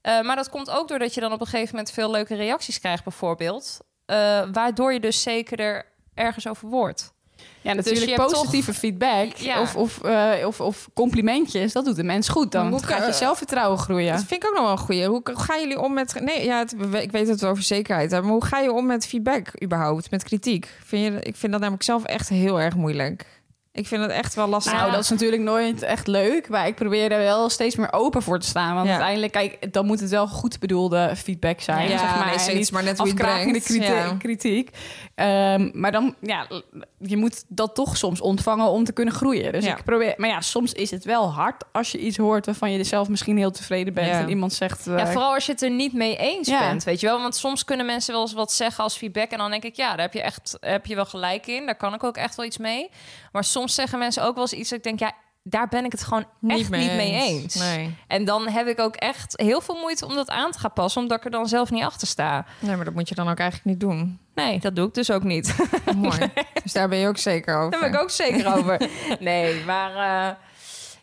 Eh, maar dat komt ook doordat je dan op een gegeven moment veel leuke reacties krijgt, bijvoorbeeld. Eh, waardoor je dus zekerder ergens over wordt. Ja, natuurlijk je hebt positieve feedback Ja. of, of, eh, of, of complimentjes. Dat doet de mens goed. Dan hoe gaat je zelfvertrouwen groeien. Dat vind ik ook nog wel een goeie. Hoe gaan jullie om met... Nee, ja, het, ik weet het over zekerheid. Maar hoe ga je om met feedback überhaupt? Met kritiek? Vind je, ik vind dat namelijk zelf echt heel erg moeilijk. Ik vind het echt wel lastig. Nou, dat is natuurlijk nooit echt leuk. Maar ik probeer er wel steeds meer open voor te staan. Want Ja. uiteindelijk, kijk, dan moet het wel goed bedoelde feedback zijn. Ja, zeg maar. nee, En steeds, niet maar net hoe je het afkrakende brengt. kriti- Ja. kritiek. Ehm, maar dan, ja, je moet dat toch soms ontvangen om te kunnen groeien. Dus Ja. ik probeer, maar ja, soms is het wel hard als je iets hoort waarvan je zelf misschien heel tevreden bent. Ja. En iemand zegt. eh, Ja, vooral als je het er niet mee eens Ja. bent, weet je wel. Want soms kunnen mensen wel eens wat zeggen als feedback. En dan denk ik, ja, daar heb je, echt, heb je wel gelijk in. Daar kan ik ook echt wel iets mee. Maar soms zeggen mensen ook wel eens iets dat ik denk, ja, daar ben ik het gewoon echt niet mee eens. Nee. En dan heb ik ook echt heel veel moeite om dat aan te gaan passen, omdat ik er dan zelf niet achter sta. nee, maar dat moet je dan ook eigenlijk niet doen. Nee, dat doe ik dus ook niet. (laughs) Mooi. Dus daar ben je ook zeker over. Daar ben ik ook zeker over. (laughs) Nee, maar eh,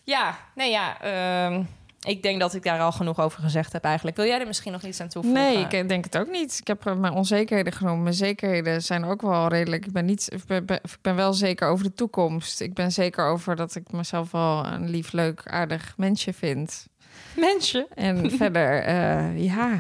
ja, nee ja. ehm, Ik denk dat ik daar al genoeg over gezegd heb eigenlijk. Wil jij er misschien nog iets aan toevoegen? Nee, ik denk het ook niet. Ik heb eh, mijn onzekerheden genoemd. Mijn zekerheden zijn ook wel redelijk. Ik ben, niet, ik ben, ben- ik ben wel zeker over de toekomst. Ik ben zeker over dat ik mezelf wel een lief, leuk, aardig mensje vind. Mensen. En (laughs) verder, eh, ja,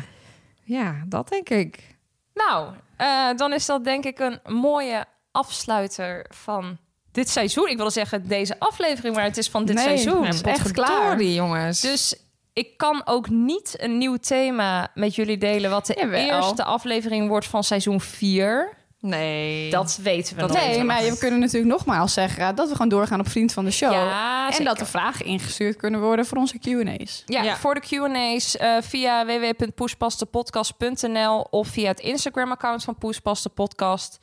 ja, dat denk ik. Nou, eh, dan is dat denk ik een mooie afsluiter van dit seizoen. Ik wilde zeggen deze aflevering, maar het is van dit Nee, seizoen. het is echt klaar. jongens. Dus ik kan ook niet een nieuw thema met jullie delen... wat de Jawel. eerste aflevering wordt van seizoen 4. nee. Dat weten we Dat nog Nee, maar we kunnen natuurlijk nogmaals zeggen dat we gewoon doorgaan op Vriend van de Show. Ja, en zeker. dat er vragen ingestuurd kunnen worden voor onze Q&A's. Ja, Ja. voor de Q&A's eh, via www.poespastepodcast.nl of via het Instagram-account van Poespas de Podcast.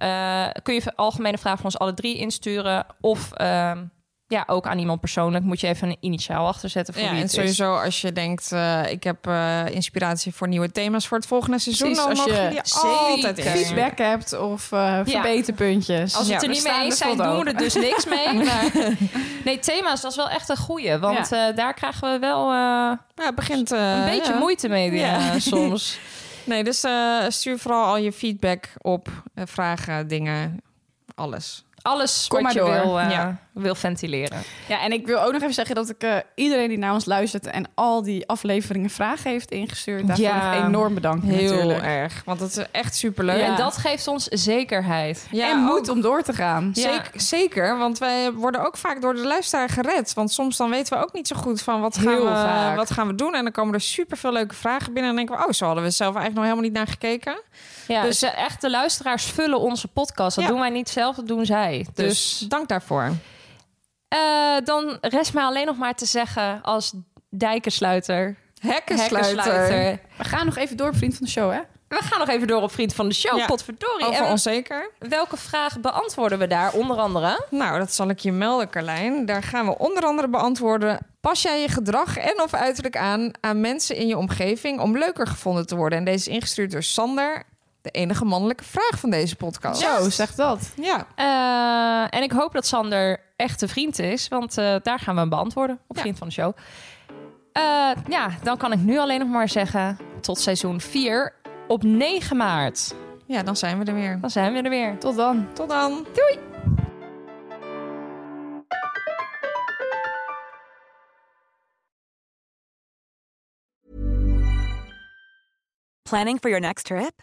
Eh, kun je algemene vragen van ons alle drie insturen. Of ehm, ja, ook aan iemand persoonlijk. Moet je even een initiaal achterzetten voor Ja, wie en het is. sowieso als je denkt, eh, ik heb eh, inspiratie voor nieuwe thema's voor het volgende seizoen, Precies, dan als mogen je altijd feedback hebt of eh, verbeterpuntjes. Als we het Ja, er niet mee eens zijn, doen we er dus niks mee. (laughs) Maar... Nee, thema's, dat is wel echt een goeie. Want eh, daar krijgen we wel eh, Ja, het begint eh, een beetje ja. moeite mee Ja. soms. (laughs) Nee, dus eh, stuur vooral al je feedback op, eh, vragen, dingen, alles. Alles Kom wat maar je door. wil, eh, Ja. Wil ventileren. Ja, en ik wil ook nog even zeggen dat ik eh, iedereen die naar ons luistert en al die afleveringen vragen heeft ingestuurd, daarvoor Ja. nog enorm bedankt Heel natuurlijk. erg, want het is echt superleuk. Ja. En dat geeft ons zekerheid. Ja, en moed om door te gaan. Zeker, zeker, want wij worden ook vaak door de luisteraar gered. Want soms dan weten we ook niet zo goed van wat, gaan Heel we, vaak. wat gaan we doen. En dan komen er superveel leuke vragen binnen. En dan denken we, oh, zo hadden we zelf eigenlijk nog helemaal niet naar gekeken. Ja, Dus- dus echt, de luisteraars vullen onze podcast. Dat doen wij niet zelf, dat doen zij. Dus, Dus dank daarvoor. Eh, dan rest mij alleen nog maar te zeggen als dijkensluiter, Hekkensluiter. hekkensluiter. We gaan nog even door op Vriend van de Show, hè? We gaan nog even door op Vriend van de Show, Ja. potverdorie. Over En onzeker. welke vragen beantwoorden we daar, onder andere? Nou, dat zal ik je melden, Carlijn. Daar gaan we onder andere beantwoorden... pas jij je gedrag en of uiterlijk aan aan mensen in je omgeving... om leuker gevonden te worden? En deze is ingestuurd door Sander, de enige mannelijke vraag van deze podcast. Zo, zeg dat. Ja, Eh, en ik hoop dat Sander echt een vriend is, want eh, daar gaan we hem beantwoorden op Ja. Vriend van de Show. Eh, ja, dan kan ik nu alleen nog maar zeggen tot seizoen 4 op 9 maart. ja, dan zijn we er weer. Dan zijn we er weer. Tot dan. Tot dan. Planning for your next trip?